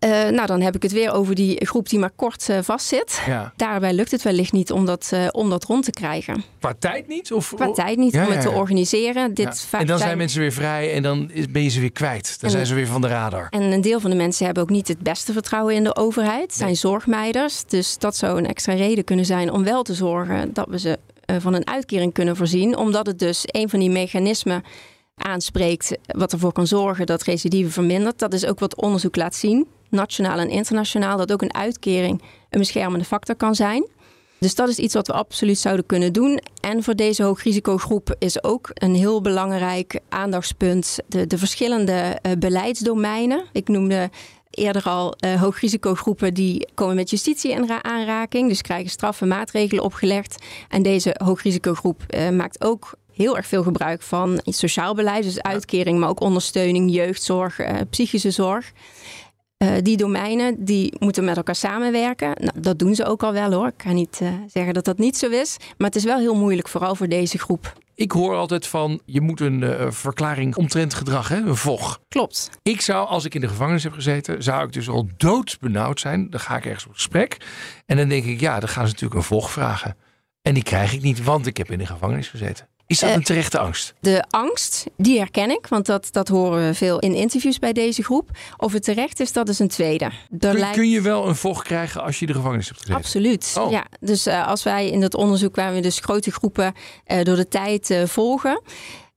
Eh, nou, dan heb ik het weer over die groep die maar kort eh, vastzit. Ja. Daarbij lukt het wellicht niet om dat, eh, om dat rond te krijgen. Qua tijd niet? Of, Qua tijd niet Ja, om het te organiseren. Dit En dan zijn mensen weer vrij en dan ben je ze weer kwijt. Dan En- zijn ze weer van de radar. En een deel van de mensen hebben ook niet het beste vertrouwen in de overheid. Zijn zorgmeiders. Dus dat zou een extra reden kunnen zijn om wel te zorgen dat we ze van een uitkering kunnen voorzien. Omdat het dus een van die mechanismen aanspreekt, wat ervoor kan zorgen dat recidive vermindert. Dat is ook wat onderzoek laat zien, nationaal en internationaal, dat ook een uitkering een beschermende factor kan zijn. Dus dat is iets wat we absoluut zouden kunnen doen. En voor deze hoogrisicogroep is ook een heel belangrijk aandachtspunt de, de verschillende uh, beleidsdomeinen. Ik noemde eerder al uh, hoogrisicogroepen die komen met justitie in aanraking, dus krijgen straffen maatregelen opgelegd. En deze hoogrisicogroep uh, maakt ook heel erg veel gebruik van sociaal beleid, dus uitkering, maar ook ondersteuning, jeugdzorg, psychische zorg. Uh, die domeinen die moeten met elkaar samenwerken. Nou, dat doen ze ook al wel hoor. Ik ga niet uh, zeggen dat dat niet zo is. Maar het is wel heel moeilijk, vooral voor deze groep. Ik hoor altijd van je moet een uh, verklaring omtrent gedrag, hè? een VOG. Klopt. Ik zou, als ik in de gevangenis heb gezeten, zou ik dus al doodsbenauwd zijn. Dan ga ik ergens op gesprek. En dan denk ik, ja, dan gaan ze natuurlijk een VOG vragen. En die krijg ik niet, want ik heb in de gevangenis gezeten. Is dat een terechte angst? De angst, die herken ik, want dat, dat horen we veel in interviews bij deze groep. Of het terecht is, dat is een tweede. Kun, lijkt... kun, je wel een vocht krijgen als je de gevangenis hebt gezeten? Absoluut. Oh. Ja, dus uh, als wij in dat onderzoek waar we dus grote groepen uh, door de tijd uh, volgen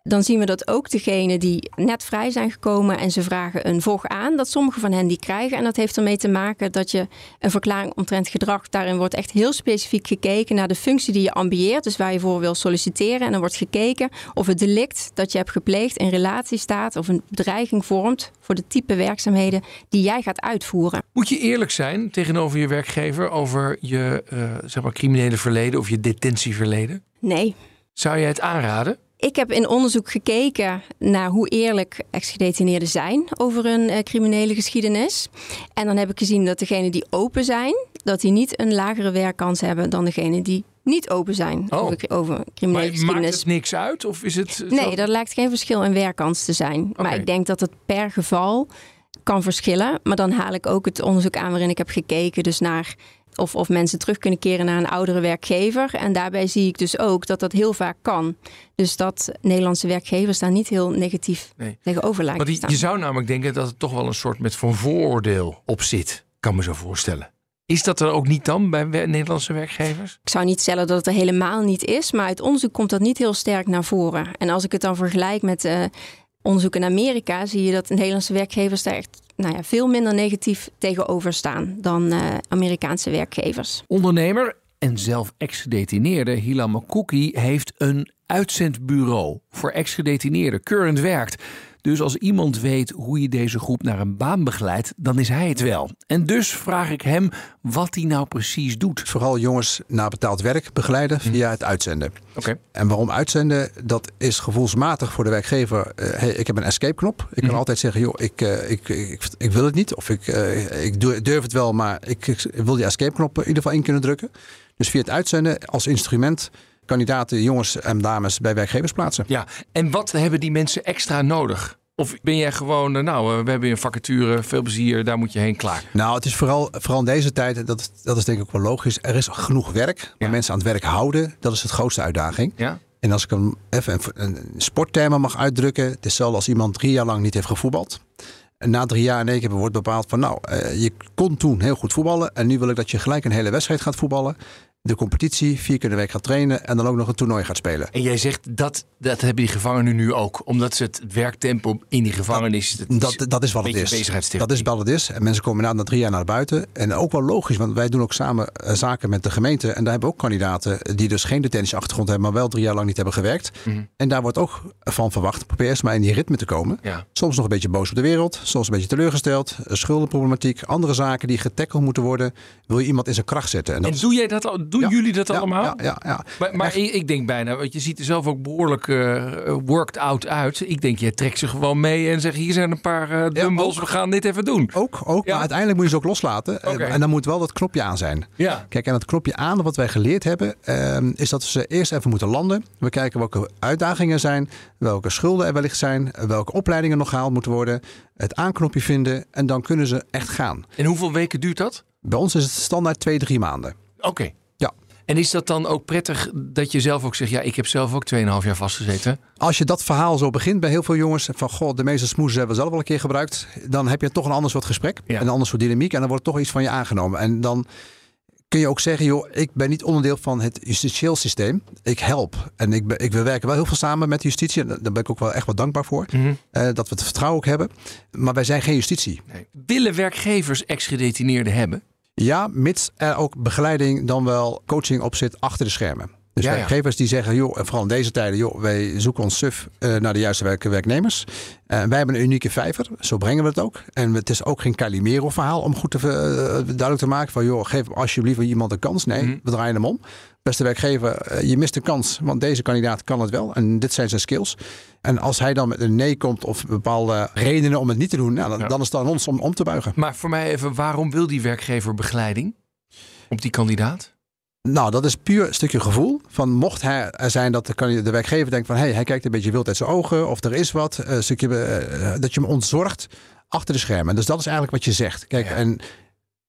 dan zien we dat ook degenen die net vrij zijn gekomen en ze vragen een VOG aan, dat sommige van hen die krijgen. En dat heeft ermee te maken dat je een verklaring omtrent gedrag, daarin wordt echt heel specifiek gekeken naar de functie die je ambieert, dus waar je voor wil solliciteren. En dan wordt gekeken of het delict dat je hebt gepleegd in relatie staat of een bedreiging vormt voor de type werkzaamheden die jij gaat uitvoeren. Moet je eerlijk zijn tegenover je werkgever over je uh, zeg maar criminele verleden of je detentieverleden? Nee. Zou je het aanraden? Ik heb in onderzoek gekeken naar hoe eerlijk ex-gedetineerden zijn over hun uh, criminele geschiedenis. En dan heb ik gezien dat degenen die open zijn, dat die niet een lagere werkkans hebben dan degenen die niet open zijn oh. over, over criminele maar geschiedenis. Maakt het niks uit? Of is het nee, zo? er lijkt geen verschil in werkkans te zijn. Okay. Maar ik denk dat het per geval kan verschillen. Maar dan haal ik ook het onderzoek aan waarin ik heb gekeken dus naar of, of mensen terug kunnen keren naar een oudere werkgever. En daarbij zie ik dus ook dat dat heel vaak kan. Dus dat Nederlandse werkgevers daar niet heel negatief nee. tegenover lijken Want je zou namelijk denken dat het toch wel een soort met van vooroordeel op zit. Kan me zo voorstellen. Is dat er ook niet dan bij Nederlandse werkgevers? Ik zou niet stellen dat het er helemaal niet is, maar uit onderzoek komt dat niet heel sterk naar voren. En als ik het dan vergelijk met uh, onderzoek in Amerika, zie je dat Nederlandse werkgevers daar echt nou ja, veel minder negatief tegenover staan dan uh, Amerikaanse werkgevers. Ondernemer en zelf ex-gedetineerde Hila Makouki heeft een uitzendbureau voor ex-gedetineerden. Current werkt. Dus als iemand weet hoe je deze groep naar een baan begeleidt, dan is hij het wel. En dus vraag ik hem wat hij nou precies doet. Vooral jongens naar betaald werk begeleiden via het uitzenden. Oké. Okay. En waarom uitzenden? Dat is gevoelsmatig voor de werkgever. Uh, hey, ik heb een escape knop. Ik kan mm. altijd zeggen, joh, ik, uh, ik, ik, ik, wil het niet. Of ik, uh, ik durf het wel, maar ik, ik wil die escape knop in ieder geval in kunnen drukken. Dus via het uitzenden als instrument kandidaten, jongens en dames bij werkgevers plaatsen. Ja, en wat hebben die mensen extra nodig? Of ben jij gewoon, nou, we hebben een vacature, veel plezier, daar moet je heen, klaar? Nou, het is vooral, vooral in deze tijd, dat, dat is denk ik ook wel logisch. Er is genoeg werk, maar ja. mensen aan het werk houden, dat is het grootste uitdaging. Ja. En als ik hem even een, een sporttermen mag uitdrukken, het is hetzelfde als iemand drie jaar lang niet heeft gevoetbald. En na drie jaar in één keer wordt bepaald van, nou, uh, je kon toen heel goed voetballen en nu wil ik dat je gelijk een hele wedstrijd gaat voetballen de competitie, vier keer de week gaat trainen en dan ook nog een toernooi gaat spelen. En jij zegt dat, dat hebben die gevangenen nu ook, omdat ze het werktempo in die gevangenis. Dat, dat, dat is wat het is. Dat is wat het is. En mensen komen na, na drie jaar naar buiten. En ook wel logisch, want wij doen ook samen uh, zaken met de gemeente. En daar hebben we ook kandidaten die dus geen detentieachtergrond hebben, maar wel drie jaar lang niet hebben gewerkt. Mhm. En daar wordt ook van verwacht, probeer eerst maar in die ritme te komen. Ja. Soms nog een beetje boos op de wereld, soms een beetje teleurgesteld, schuldenproblematiek, andere zaken die getackled moeten worden. Wil je iemand in zijn kracht zetten? En, en doe jij dat al? Doen ja. jullie dat ja, allemaal? Ja, ja, ja. Maar, maar ik, ik, denk bijna, want je ziet er zelf ook behoorlijk uh, worked out uit. Ik denk, je trekt ze gewoon mee en zegt: hier zijn een paar uh, dumbbells, we gaan dit even doen. Ook, ook maar uiteindelijk moet je ze ook loslaten. Okay. En dan moet wel dat knopje aan zijn. Ja. Kijk, en dat knopje aan, wat wij geleerd hebben, uh, is dat we ze eerst even moeten landen. We kijken welke uitdagingen er zijn, welke schulden er wellicht zijn, welke opleidingen nog gehaald moeten worden. Het aanknopje vinden en dan kunnen ze echt gaan. En hoeveel weken duurt dat? Bij ons is het standaard twee, drie maanden. Oké. Okay. En is dat dan ook prettig dat je zelf ook zegt... ja, ik heb zelf ook 2,5 jaar vastgezeten? Als je dat verhaal zo begint bij heel veel jongens... van goh, de meeste smoesjes hebben we zelf al een keer gebruikt... dan heb je toch een ander soort gesprek. Ja. Een ander soort dynamiek. En dan wordt toch iets van je aangenomen. En dan kun je ook zeggen, joh, ik ben niet onderdeel van het justitieel systeem. Ik help. En ik, ik, we werken wel heel veel samen met justitie. En daar ben ik ook wel echt wat dankbaar voor. Mhm. Eh, dat we het vertrouwen ook hebben. Maar wij zijn geen justitie. Willen werkgevers ex-gedetineerden hebben? Ja, mits er ook begeleiding dan wel coaching op zit achter de schermen. Dus Ja, ja. werkgevers die zeggen, joh, en vooral in deze tijden, joh, wij zoeken ons suf eh, naar de juiste werk, werknemers. En wij hebben een unieke vijver, zo brengen we het ook. En het is ook geen Calimero verhaal om goed te, eh, duidelijk te maken van, joh, geef alsjeblieft iemand een kans. Nee, Mhm. we draaien hem om. Beste werkgever, eh, je mist een kans, want deze kandidaat kan het wel. En dit zijn zijn skills. En als hij dan met een nee komt of bepaalde redenen om het niet te doen, nou, dan, Ja. dan is het aan ons om om te buigen. Maar voor mij even, waarom wil die werkgever begeleiding op die kandidaat? Nou, dat is puur een stukje gevoel. Van mocht hij er zijn dat de, de werkgever denkt van... hé, hey, hij kijkt een beetje wild uit zijn ogen... of er is wat, eh, een stukje, eh, dat je hem ontzorgt achter de schermen. Dus dat is eigenlijk wat je zegt. Kijk, Ja. en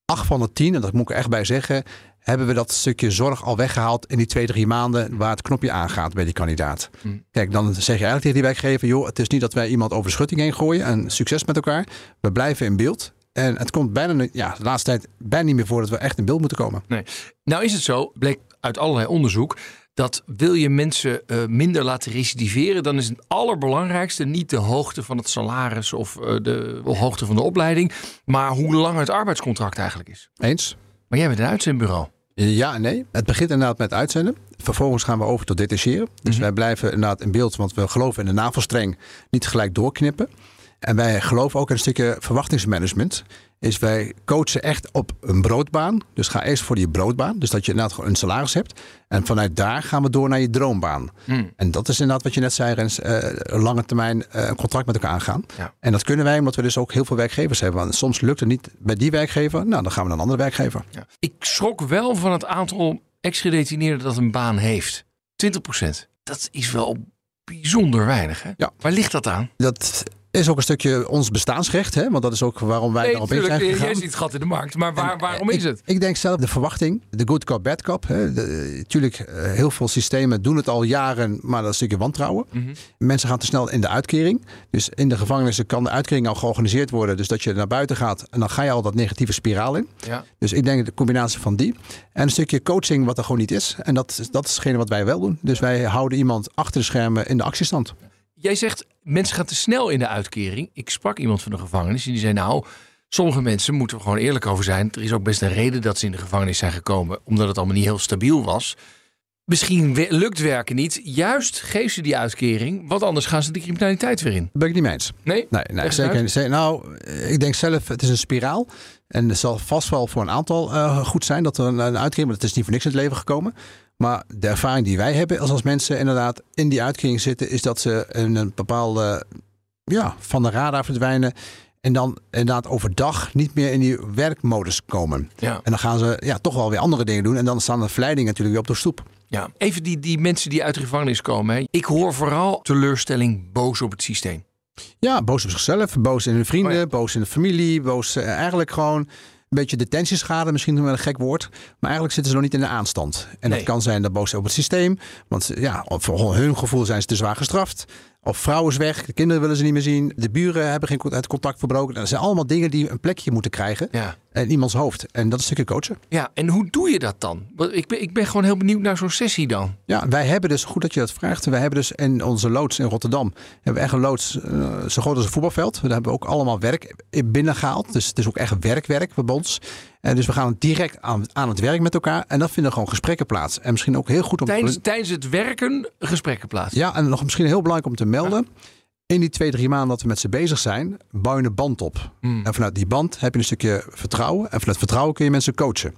acht van de tien, en dat moet ik er echt bij zeggen... hebben we dat stukje zorg al weggehaald in die twee, drie maanden... waar het knopje aangaat bij die kandidaat. Hm. Kijk, dan zeg je eigenlijk tegen die werkgever... joh, het is niet dat wij iemand over de schutting heen gooien... en succes met elkaar. We blijven in beeld... En het komt bijna, ja, de laatste tijd bijna niet meer voor dat we echt in beeld moeten komen. Nou is het zo, bleek uit allerlei onderzoek, dat wil je mensen eh, minder laten recidiveren, dan is het allerbelangrijkste niet de hoogte van het salaris of eh, de hoogte van de opleiding, maar hoe lang het arbeidscontract eigenlijk is. Eens? Maar jij bent een uitzendbureau. Ja en nee. Het begint inderdaad met uitzenden. Vervolgens gaan we over tot detacheren. Dus Mhm. wij blijven inderdaad in beeld, want we geloven in de navelstreng niet gelijk doorknippen. En wij geloven ook in een stukje verwachtingsmanagement. Is wij coachen echt op een broodbaan. Dus ga eerst voor die broodbaan. Dus dat je inderdaad gewoon een salaris hebt. En vanuit daar gaan we door naar je droombaan. Hmm. En dat is inderdaad wat je net zei, Rens. eh, lange termijn eh, een contract met elkaar aangaan. Ja. En dat kunnen wij omdat we dus ook heel veel werkgevers hebben. Want soms lukt het niet bij die werkgever. Nou, dan gaan we naar een andere werkgever. Ja. Ik schrok wel van het aantal ex-gedetineerden dat een baan heeft. 20% Dat is wel bijzonder weinig. Hè? Ja. Waar ligt dat aan? Dat is ook een stukje ons bestaansrecht. Hè? Want dat is ook waarom wij Nee, daarop in natuurlijk, zijn gegaan. jij ziet gat in de markt. Maar waar, En, waarom is ik, het? Ik denk zelf de verwachting, de good cop, bad cop. Hè? De, eh, heel veel systemen doen het al jaren, maar dat is een stukje wantrouwen. Mhm. Mensen gaan te snel in de uitkering. Dus in de gevangenissen kan de uitkering al georganiseerd worden. Dus dat je naar buiten gaat en dan ga je al dat negatieve spiraal in. Ja. Dus ik denk de combinatie van die. En een stukje coaching wat er gewoon niet is. En dat, dat is hetgene wat wij wel doen. Dus wij houden iemand achter de schermen in de actiestand. Jij zegt, mensen gaan te snel in de uitkering. Ik sprak iemand van de gevangenis en die zei, nou, sommige mensen moeten we gewoon eerlijk over zijn. Er is ook best een reden dat ze in de gevangenis zijn gekomen, omdat het allemaal niet heel stabiel was. Misschien lukt werken niet. Juist geef ze die uitkering, want anders gaan ze de criminaliteit weer in. Ben ik niet mee eens. Nee? Nee, nee zeker niet. Nou, ik denk zelf, het is een spiraal. En het zal vast wel voor een aantal eh, goed zijn dat er een, een uitkering, maar het is niet voor niks in het leven gekomen. Maar de ervaring die wij hebben als, als mensen inderdaad in die uitkering zitten, is dat ze in een bepaalde, ja, van de radar verdwijnen. En dan inderdaad overdag niet meer in die werkmodus komen. Ja. En dan gaan ze ja, toch wel weer andere dingen doen. En dan staan de verleidingen natuurlijk weer op de stoep. ja. Even die, die mensen die uit de gevangenis komen. Hè. Ik hoor vooral teleurstelling, boos op het systeem. Ja, boos op zichzelf, boos in hun vrienden, Oh ja. boos in de familie, boos eh, eigenlijk gewoon beetje detentieschade, misschien wel een gek woord. Maar eigenlijk zitten ze nog niet in de aanstand. En Nee. dat kan zijn dat boos op het systeem. Want ja, voor hun gevoel zijn ze te zwaar gestraft. Of vrouw is weg, de kinderen willen ze niet meer zien. De buren hebben geen het contact verbroken. Dat zijn allemaal dingen die een plekje moeten krijgen Ja. In iemands hoofd. En dat is stukje coachen. Ja, en hoe doe je dat dan? Ik ben, ik ben gewoon heel benieuwd naar zo'n sessie dan. Ja, wij hebben dus, goed dat je dat vraagt. Wij hebben dus in onze loods in Rotterdam, hebben we echt een loods eh, zo groot als een voetbalveld. Daar hebben we ook allemaal werk binnengehaald. Dus het is ook echt werkwerk bij ons. En dus we gaan direct aan, aan het werk met elkaar. En dan vinden gewoon gesprekken plaats. En misschien ook heel goed om Tijdens, tijdens het werken gesprekken plaatsen. Ja, en nog misschien heel belangrijk om te melden. In die twee, drie maanden dat we met ze bezig zijn, bouw je een band op. Hmm. En vanuit die band heb je een stukje vertrouwen. En vanuit vertrouwen kun je mensen coachen.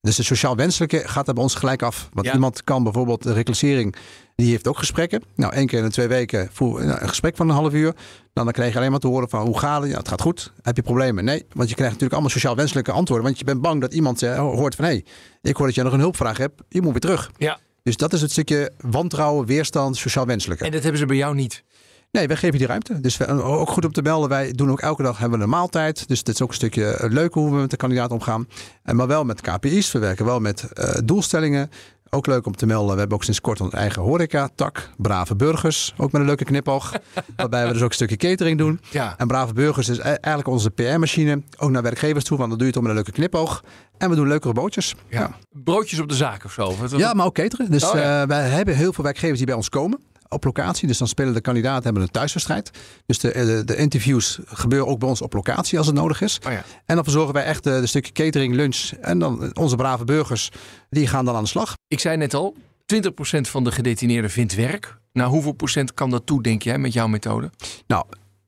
Dus de sociaal wenselijke gaat er bij ons gelijk af. Want Ja. iemand kan bijvoorbeeld de reclassering, die heeft ook gesprekken. Nou, één keer in de twee weken voer, nou, een gesprek van een half uur. Dan, dan krijg je alleen maar te horen van hoe gaat het? Ja, het gaat goed. Heb je problemen? Nee, want je krijgt natuurlijk allemaal sociaal wenselijke antwoorden. Want je bent bang dat iemand eh, hoort van hé, hey, ik hoor dat je nog een hulpvraag hebt. Je moet weer terug. Ja. Dus dat is het stukje wantrouwen, weerstand, sociaal wenselijke. En dat hebben ze bij jou niet. Nee, wij geven die ruimte. Dus we, ook goed om te melden. Wij doen ook elke dag hebben we een maaltijd. Dus het is ook een stukje eh, leuk hoe we met de kandidaat omgaan. En maar wel met KPI's. We werken wel met eh, doelstellingen. Ook leuk om te melden, we hebben ook sinds kort een eigen horeca-tak. Brave Burgers, ook met een leuke knipoog. (laughs) waarbij we dus ook een stukje catering doen. Ja. En Brave Burgers is e- eigenlijk onze PR-machine. Ook naar werkgevers toe, want dan doe je het om met een leuke knipoog. En we doen leukere bootjes. Ja. Broodjes op de zaak of zo. Ja, maar ook cateren. Dus Oh, ja. eh, wij hebben heel veel werkgevers die bij ons komen op locatie. Dus dan spelen de kandidaten hebben een thuiswedstrijd. Dus de, de, de interviews gebeuren ook bij ons op locatie als het nodig is. Oh ja. En dan verzorgen wij echt de, de stukje catering, lunch. En dan onze brave burgers, die gaan dan aan de slag. Ik zei net al, 20% van de gedetineerden vindt werk. Nou, hoeveel procent kan dat toe, denk jij, met jouw methode? Nou,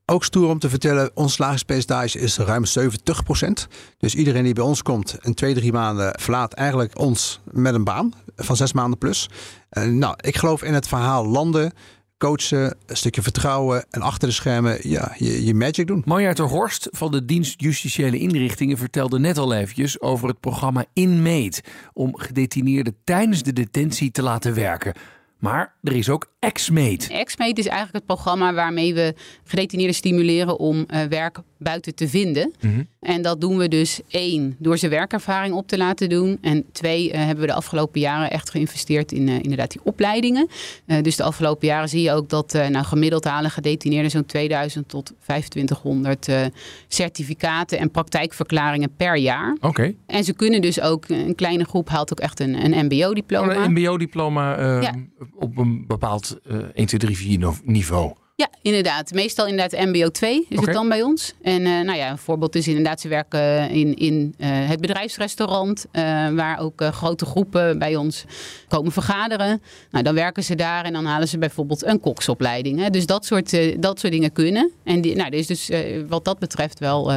ook stoer om te vertellen, ons slagingspercentage is ruim 70% Dus iedereen die bij ons komt en twee, drie maanden verlaat eigenlijk ons met een baan van zes maanden plus. Eh, nou, ik geloof in het verhaal landen, coachen, een stukje vertrouwen en achter de schermen ja, je, je magic doen. Marja ter Horst van de dienst Justitiële Inrichtingen vertelde net al eventjes over het programma Inmate. Om gedetineerden tijdens de detentie te laten werken. Maar er is ook Exmate. Xmate is eigenlijk het programma waarmee we gedetineerden stimuleren om eh, werk buiten te vinden. Mhm. En dat doen we dus één, door ze werkervaring op te laten doen. En twee, eh, hebben we de afgelopen jaren echt geïnvesteerd in eh, inderdaad die opleidingen. Dus de afgelopen jaren zie je ook dat nou, gemiddeld halen gedetineerden zo'n 2000 tot 2500 eh, certificaten en praktijkverklaringen per jaar. Oké. En ze kunnen dus ook, een kleine groep haalt ook echt een, een mbo-diploma. Een mbo-diploma eh, Ja. op een bepaald eh 1, 2, 3, 4 no- niveau. Ja, inderdaad. Meestal inderdaad MBO 2 is het dan bij ons. En eh, nou ja, een voorbeeld is inderdaad, ze werken in, in eh, het bedrijfsrestaurant, eh, waar ook grote groepen bij ons komen vergaderen. Nou, dan werken ze daar en dan halen ze bijvoorbeeld een koksopleiding. Hè. Dus dat soort, dat soort dingen kunnen. En die, nou, er is dus wat dat betreft wel,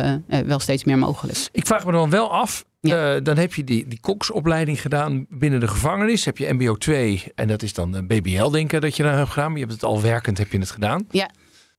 wel steeds meer mogelijk. Ik vraag me dan wel af. Eh, dan heb je die, die koksopleiding gedaan binnen de gevangenis. Heb je MBO 2 en dat is dan eh, BBL, denk ik dat je daar hebt gedaan. Maar je hebt het al werkend, heb je het gedaan. Ja.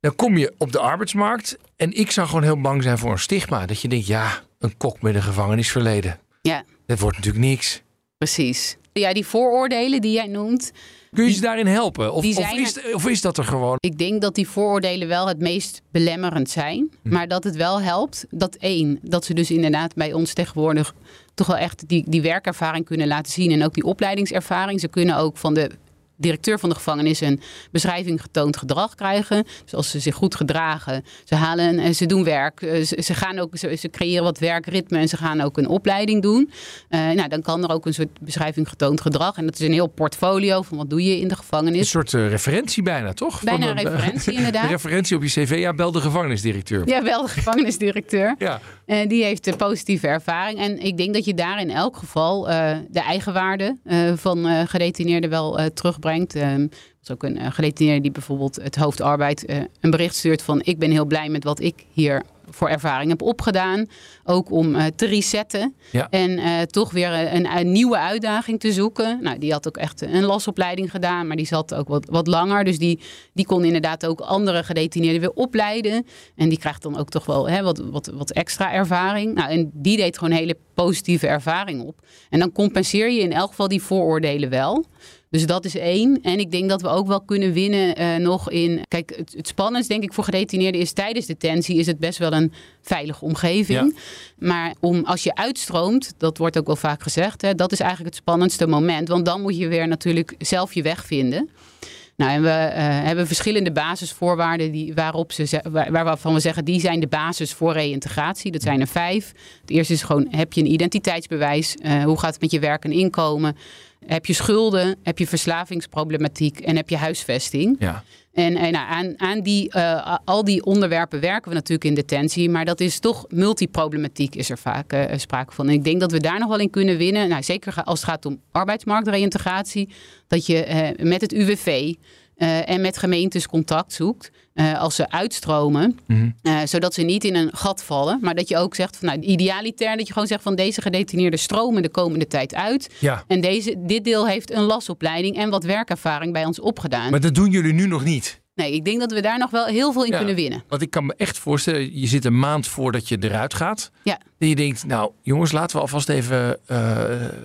Dan kom je op de arbeidsmarkt. En ik zou gewoon heel bang zijn voor een stigma. Dat je denkt, ja, een kok met een gevangenisverleden. Ja, Dat wordt natuurlijk niks. precies. Ja, die vooroordelen die jij noemt, Kun je ze daarin helpen? Of, of, is, of is dat er gewoon? Ik denk dat die vooroordelen wel het meest belemmerend zijn. Hm. Maar dat het wel helpt. Dat één, dat ze dus inderdaad bij ons tegenwoordig toch wel echt die, die werkervaring kunnen laten zien. En ook die opleidingservaring. Ze kunnen ook van de directeur van de gevangenis een beschrijving getoond gedrag krijgen. Dus als ze zich goed gedragen, ze halen en ze doen werk. eh, Ze, ze gaan ook, ze, ze creëren wat werkritme en ze gaan ook een opleiding doen. Eh, nou, dan kan er ook een soort beschrijving getoond gedrag. En dat is een heel portfolio van wat doe je in de gevangenis. Een soort eh, referentie bijna, toch? Bijna Van, een referentie, (laughs) inderdaad. Een referentie op je cv. Ja, bel de gevangenisdirecteur. Ja, wel de gevangenisdirecteur. Ja. Eh, die heeft een positieve ervaring. En ik denk dat je daar in elk geval de eigenwaarde van gedetineerden wel terugbrengt. Ehm, er is ook een eh, gedetineerde die bijvoorbeeld het hoofd arbeid eh, een bericht stuurt van... ik ben heel blij met wat ik hier voor ervaring heb opgedaan. Ook om eh, te resetten Ja. en toch weer een, een nieuwe uitdaging te zoeken. Nou, die had ook echt een lasopleiding gedaan, maar die zat ook wat, wat langer. Dus die, die kon inderdaad ook andere gedetineerden weer opleiden. En die krijgt dan ook toch wel hè, wat, wat, wat extra ervaring. Nou, en die deed gewoon hele positieve ervaring op. En dan compenseer je in elk geval die vooroordelen wel. Dus dat is één. En ik denk dat we ook wel kunnen winnen eh, nog in... Kijk, het, het spannendst denk ik voor gedetineerden is tijdens detentie... is het best wel een veilige omgeving. Maar om, als je uitstroomt, dat wordt ook wel vaak gezegd... Hè, dat is eigenlijk het spannendste moment. Want dan moet je weer natuurlijk zelf je weg vinden. Nou, en we eh, hebben verschillende basisvoorwaarden die, waarop ze, ze- waar, waarvan we zeggen die zijn de basis voor reïntegratie. Dat zijn er vijf. Het eerste is gewoon: heb je een identiteitsbewijs? Eh, hoe gaat het met je werk en inkomen? Heb je schulden? Heb je verslavingsproblematiek? En heb je huisvesting? Ja. En, en nou, aan, aan die, eh, al die onderwerpen werken we natuurlijk in detentie. Maar dat is toch multiproblematiek is er vaak eh, sprake van. En ik denk dat we daar nog wel in kunnen winnen. Nou, zeker als het gaat om arbeidsmarktreïntegratie. Dat je eh, met het UWV eh, en met gemeentes contact zoekt. Eh, als ze uitstromen. Mhm. eh, zodat ze niet in een gat vallen. Maar dat je ook zegt, van, nou, idealitair dat je gewoon zegt van deze gedetineerden stromen de komende tijd uit. Ja. En deze, dit deel heeft een lasopleiding en wat werkervaring bij ons opgedaan. Maar dat doen jullie nu nog niet. Nee, ik denk dat we daar nog wel heel veel in Ja. kunnen winnen. Want ik kan me echt voorstellen, je zit een maand voordat je eruit gaat. Ja. En je denkt, nou jongens, laten we alvast even eh,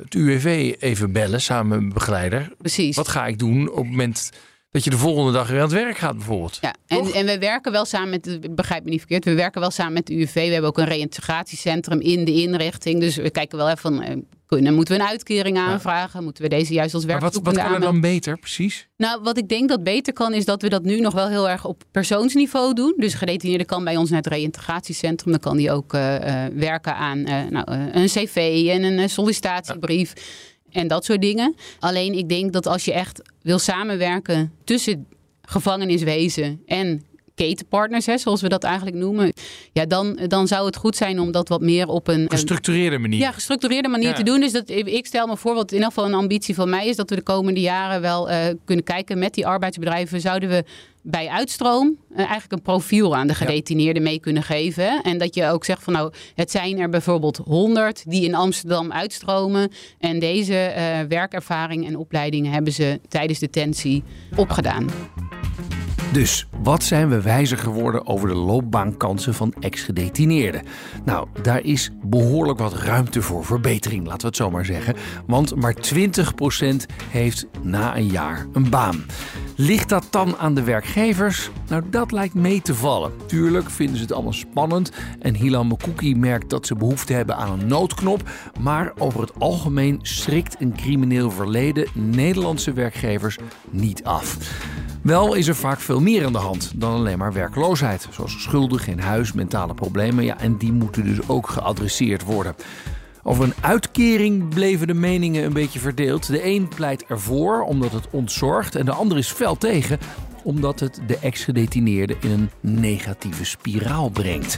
het UWV even bellen samen met mijn begeleider. Precies. Wat ga ik doen op het moment dat je de volgende dag weer aan het werk gaat bijvoorbeeld. Ja, en, en we werken wel samen met, begrijp me niet verkeerd, we werken wel samen met de UWV. We hebben ook een reïntegratiecentrum in de inrichting. Dus we kijken wel even van, eh, kunnen, moeten we een uitkering aanvragen? Moeten we deze juist als Maar wat, werkzoekende wat kan er dan beter, precies? Nou, wat ik denk dat beter kan, is dat we dat nu nog wel heel erg op persoonsniveau doen. Dus gedetineerde kan bij ons naar het reïntegratiecentrum. Dan kan die ook eh, eh, werken aan nou, een cv en een sollicitatiebrief. En dat soort dingen. Alleen ik denk dat als je echt wil samenwerken tussen gevangeniswezen en ketenpartners, hè, zoals we dat eigenlijk noemen. Ja, dan, dan zou het goed zijn om dat wat meer op een... Gestructureerde manier. Ja, gestructureerde manier Ja. te doen. Dus dat, ik stel me voor, wat in ieder geval een ambitie van mij is... dat we de komende jaren wel eh, kunnen kijken met die arbeidsbedrijven... zouden we bij uitstroom eh, eigenlijk een profiel aan de gedetineerden mee kunnen geven. En dat je ook zegt van nou, het zijn er bijvoorbeeld 100 die in Amsterdam uitstromen. En deze eh, werkervaring en opleidingen hebben ze tijdens detentie opgedaan. Dus wat zijn we wijzer geworden over de loopbaankansen van ex-gedetineerden? Nou, daar is behoorlijk wat ruimte voor verbetering, laten we het zo maar zeggen. Want maar 20% heeft na een jaar een baan. Ligt dat dan aan de werkgevers? Nou, dat lijkt mee te vallen. Tuurlijk vinden ze het allemaal spannend en Hilam Mekouki merkt dat ze behoefte hebben aan een noodknop. Maar over het algemeen schrikt een crimineel verleden Nederlandse werkgevers niet af. Wel is er vaak veel meer aan de hand dan alleen maar werkloosheid. Zoals schulden, geen huis, mentale problemen. Ja, en die moeten dus ook geadresseerd worden. Over een uitkering bleven de meningen een beetje verdeeld. De een pleit ervoor omdat het ontzorgt en de ander is fel tegen omdat het de ex-gedetineerde in een negatieve spiraal brengt.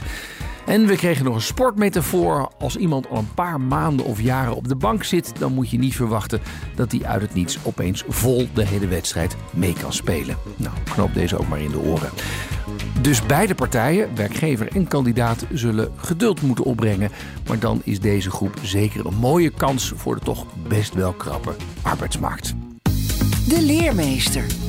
En we kregen nog een sportmetafoor. Als iemand al een paar maanden of jaren op de bank zit, dan moet je niet verwachten dat hij uit het niets opeens vol de hele wedstrijd mee kan spelen. Nou, knoop deze ook maar in de oren. Dus beide partijen, werkgever en kandidaat, zullen geduld moeten opbrengen. Maar dan is deze groep zeker een mooie kans voor de toch best wel krappe arbeidsmarkt. De leermeester.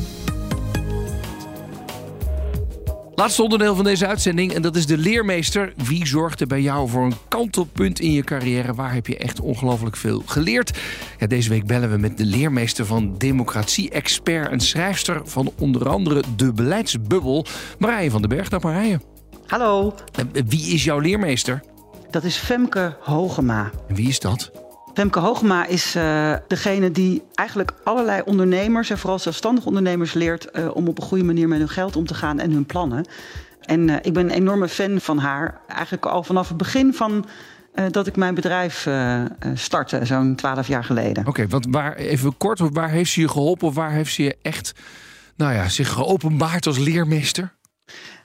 Laatste onderdeel van deze uitzending en dat is de leermeester. Wie zorgt er bij jou voor een kantelpunt in je carrière? Waar heb je echt ongelooflijk veel geleerd? Ja, deze week bellen we met de leermeester van democratie-expert en schrijfster van onder andere De Beleidsbubbel, Marije van den Berg. Dag Marije. Hallo, Eh, Wie is jouw leermeester? dat is Femke Hogema. En wie is dat? Femke Hogema is eh, degene die eigenlijk allerlei ondernemers... en vooral zelfstandige ondernemers leert... eh, om op een goede manier met hun geld om te gaan en hun plannen. En eh, ik ben een enorme fan van haar. Eigenlijk al vanaf het begin van dat ik mijn bedrijf startte, zo'n twaalf jaar geleden. Oké, want waar, even kort, waar heeft ze je geholpen? Of waar heeft ze je echt, nou ja, zich geopenbaard als leermeester?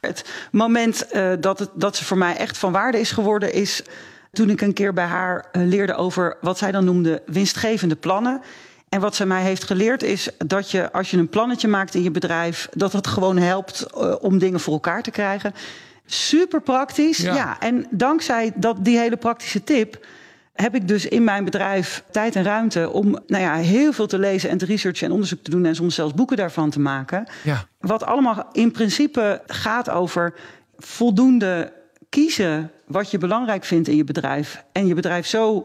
Het moment dat, het, dat ze voor mij echt van waarde is geworden is toen ik een keer bij haar eh, leerde over wat zij dan noemde winstgevende plannen. En wat zij mij heeft geleerd is dat je als je een plannetje maakt in je bedrijf, dat dat gewoon helpt eh, om dingen voor elkaar te krijgen. Super praktisch. Ja. Ja. en dankzij dat, die hele praktische tip heb ik dus in mijn bedrijf tijd en ruimte om nou ja, heel veel te lezen en te researchen en onderzoek te doen en soms zelfs boeken daarvan te maken. Ja. Wat allemaal in principe gaat over voldoende kiezen wat je belangrijk vindt in je bedrijf. En je bedrijf zo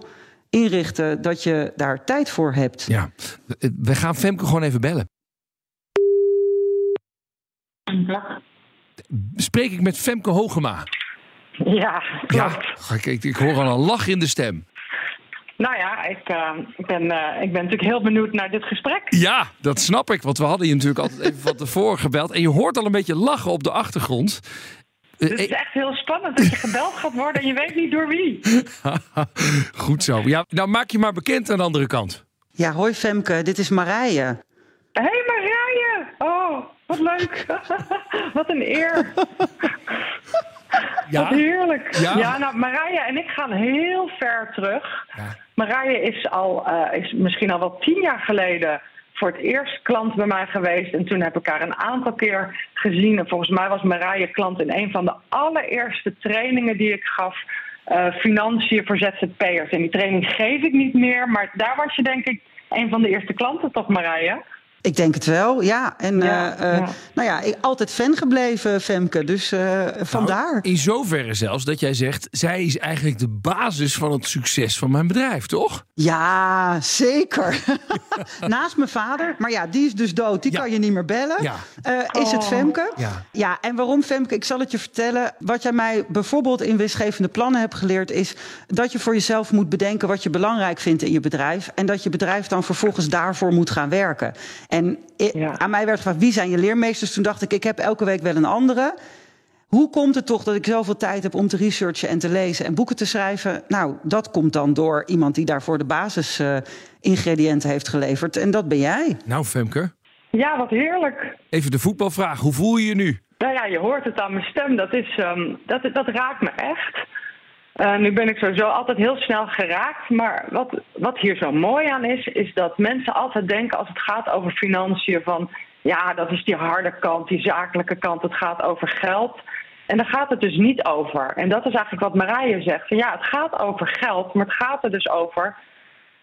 inrichten dat je daar tijd voor hebt. Ja, we gaan Femke gewoon even bellen. Spreek ik met Femke Hogema? Ja, Ja, ik, ik, ik hoor al een lach in de stem. nou ja, ik, eh, ik, ben, eh, ik ben natuurlijk heel benieuwd naar dit gesprek. Ja, dat snap ik, want we hadden je natuurlijk altijd even van tevoren gebeld. En je hoort al een beetje lachen op de achtergrond. Eh, Het is echt heel spannend dat je (laughs) gebeld gaat worden en je weet niet door wie. (laughs) Goed zo. Ja, nou maak je maar bekend aan de andere kant. Ja, hoi Femke, dit is Marije. Hé hey Marije! Oh, wat leuk. (laughs) wat een eer. Ja? Wat heerlijk. Ja? Ja. nou, Marije en ik gaan heel ver terug. Marije is, al, eh, is misschien al wel tien jaar geleden voor het eerst klant bij mij geweest. En toen heb ik haar een aantal keer gezien. En volgens mij was Marije klant in een van de allereerste trainingen die ik gaf. eh, financiën voor ZZP'ers. En die training geef ik niet meer. Maar daar was je denk ik een van de eerste klanten, toch Marije? Ik denk het wel, ja. En Ja, eh, eh, ja. nou ja, ik altijd fan gebleven, Femke. Dus eh, vandaar. Nou, in zoverre zelfs dat jij zegt... zij is eigenlijk de basis van het succes van mijn bedrijf, toch? Ja, zeker. (laughs) Naast mijn vader. Maar ja, die is dus dood. Die kan je niet meer bellen. Ja. Eh, is het Oh. Femke? Ja. Ja, en waarom Femke? Ik zal het je vertellen. Wat jij mij bijvoorbeeld in winstgevende plannen hebt geleerd... is dat je voor jezelf moet bedenken wat je belangrijk vindt in je bedrijf. En dat je bedrijf dan vervolgens daarvoor moet gaan werken. En i- aan mij werd gevraagd, wie zijn je leermeesters? Toen dacht ik, ik heb elke week wel een andere. Hoe komt het toch dat ik zoveel tijd heb om te researchen en te lezen en boeken te schrijven? Nou, dat komt dan door iemand die daarvoor de basisingrediënten heeft geleverd. En dat ben jij. Nou, Femke, Ja, wat heerlijk. even de voetbalvraag. Hoe voel je je nu? Nou ja, je hoort het aan mijn stem. Dat, is, ehm, dat, dat raakt me echt. Eh, nu ben ik sowieso altijd heel snel geraakt. Maar wat, wat hier zo mooi aan is, is dat mensen altijd denken als het gaat over financiën van ja, dat is die harde kant, die zakelijke kant. Het gaat over geld. En daar gaat het dus niet over. En dat is eigenlijk wat Marije zegt. Van, ja, het gaat over geld, maar het gaat er dus over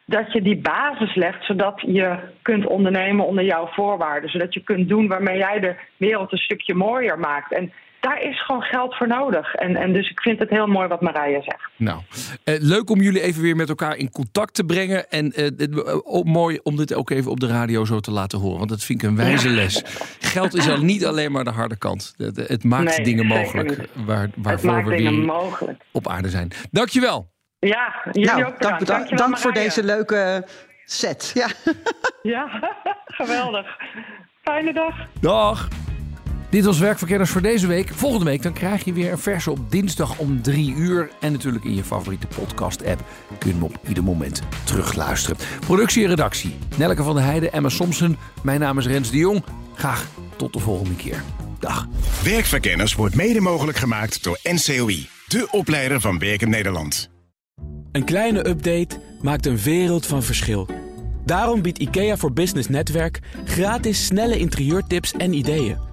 dat je die basis legt, zodat je kunt ondernemen onder jouw voorwaarden. Zodat je kunt doen waarmee jij de wereld een stukje mooier maakt. En daar is gewoon geld voor nodig. En, en dus ik vind het heel mooi wat Marije zegt. Nou, eh, leuk om jullie even weer met elkaar in contact te brengen. En eh, eh, mooi om dit ook even op de radio zo te laten horen. Want dat vind ik een wijze Ja. les. Geld is al niet alleen maar de harde kant. Het, het maakt Nee, dingen mogelijk waar, waarvoor we weer mogelijk. op aarde zijn. Dankjewel. Ja, jullie nou, ook dank, bedankt. dank, Dankjewel, dank voor deze leuke set. Ja. Ja, (laughs) geweldig. Fijne dag. Dag. Dit was Werkverkenners voor deze week. Volgende week dan krijg je weer een verse op dinsdag om drie uur. En natuurlijk in je favoriete podcast-app kun je hem op ieder moment terugluisteren. Productie en redactie. Nelke van der Heijden, Emma Somsen. Mijn naam is Rens de Jong. Graag tot de volgende keer. Dag. Werkverkenners wordt mede mogelijk gemaakt door NCOI, de opleider van Werken Nederland. Een kleine update maakt een wereld van verschil. Daarom biedt IKEA voor Business Netwerk gratis snelle interieurtips en ideeën.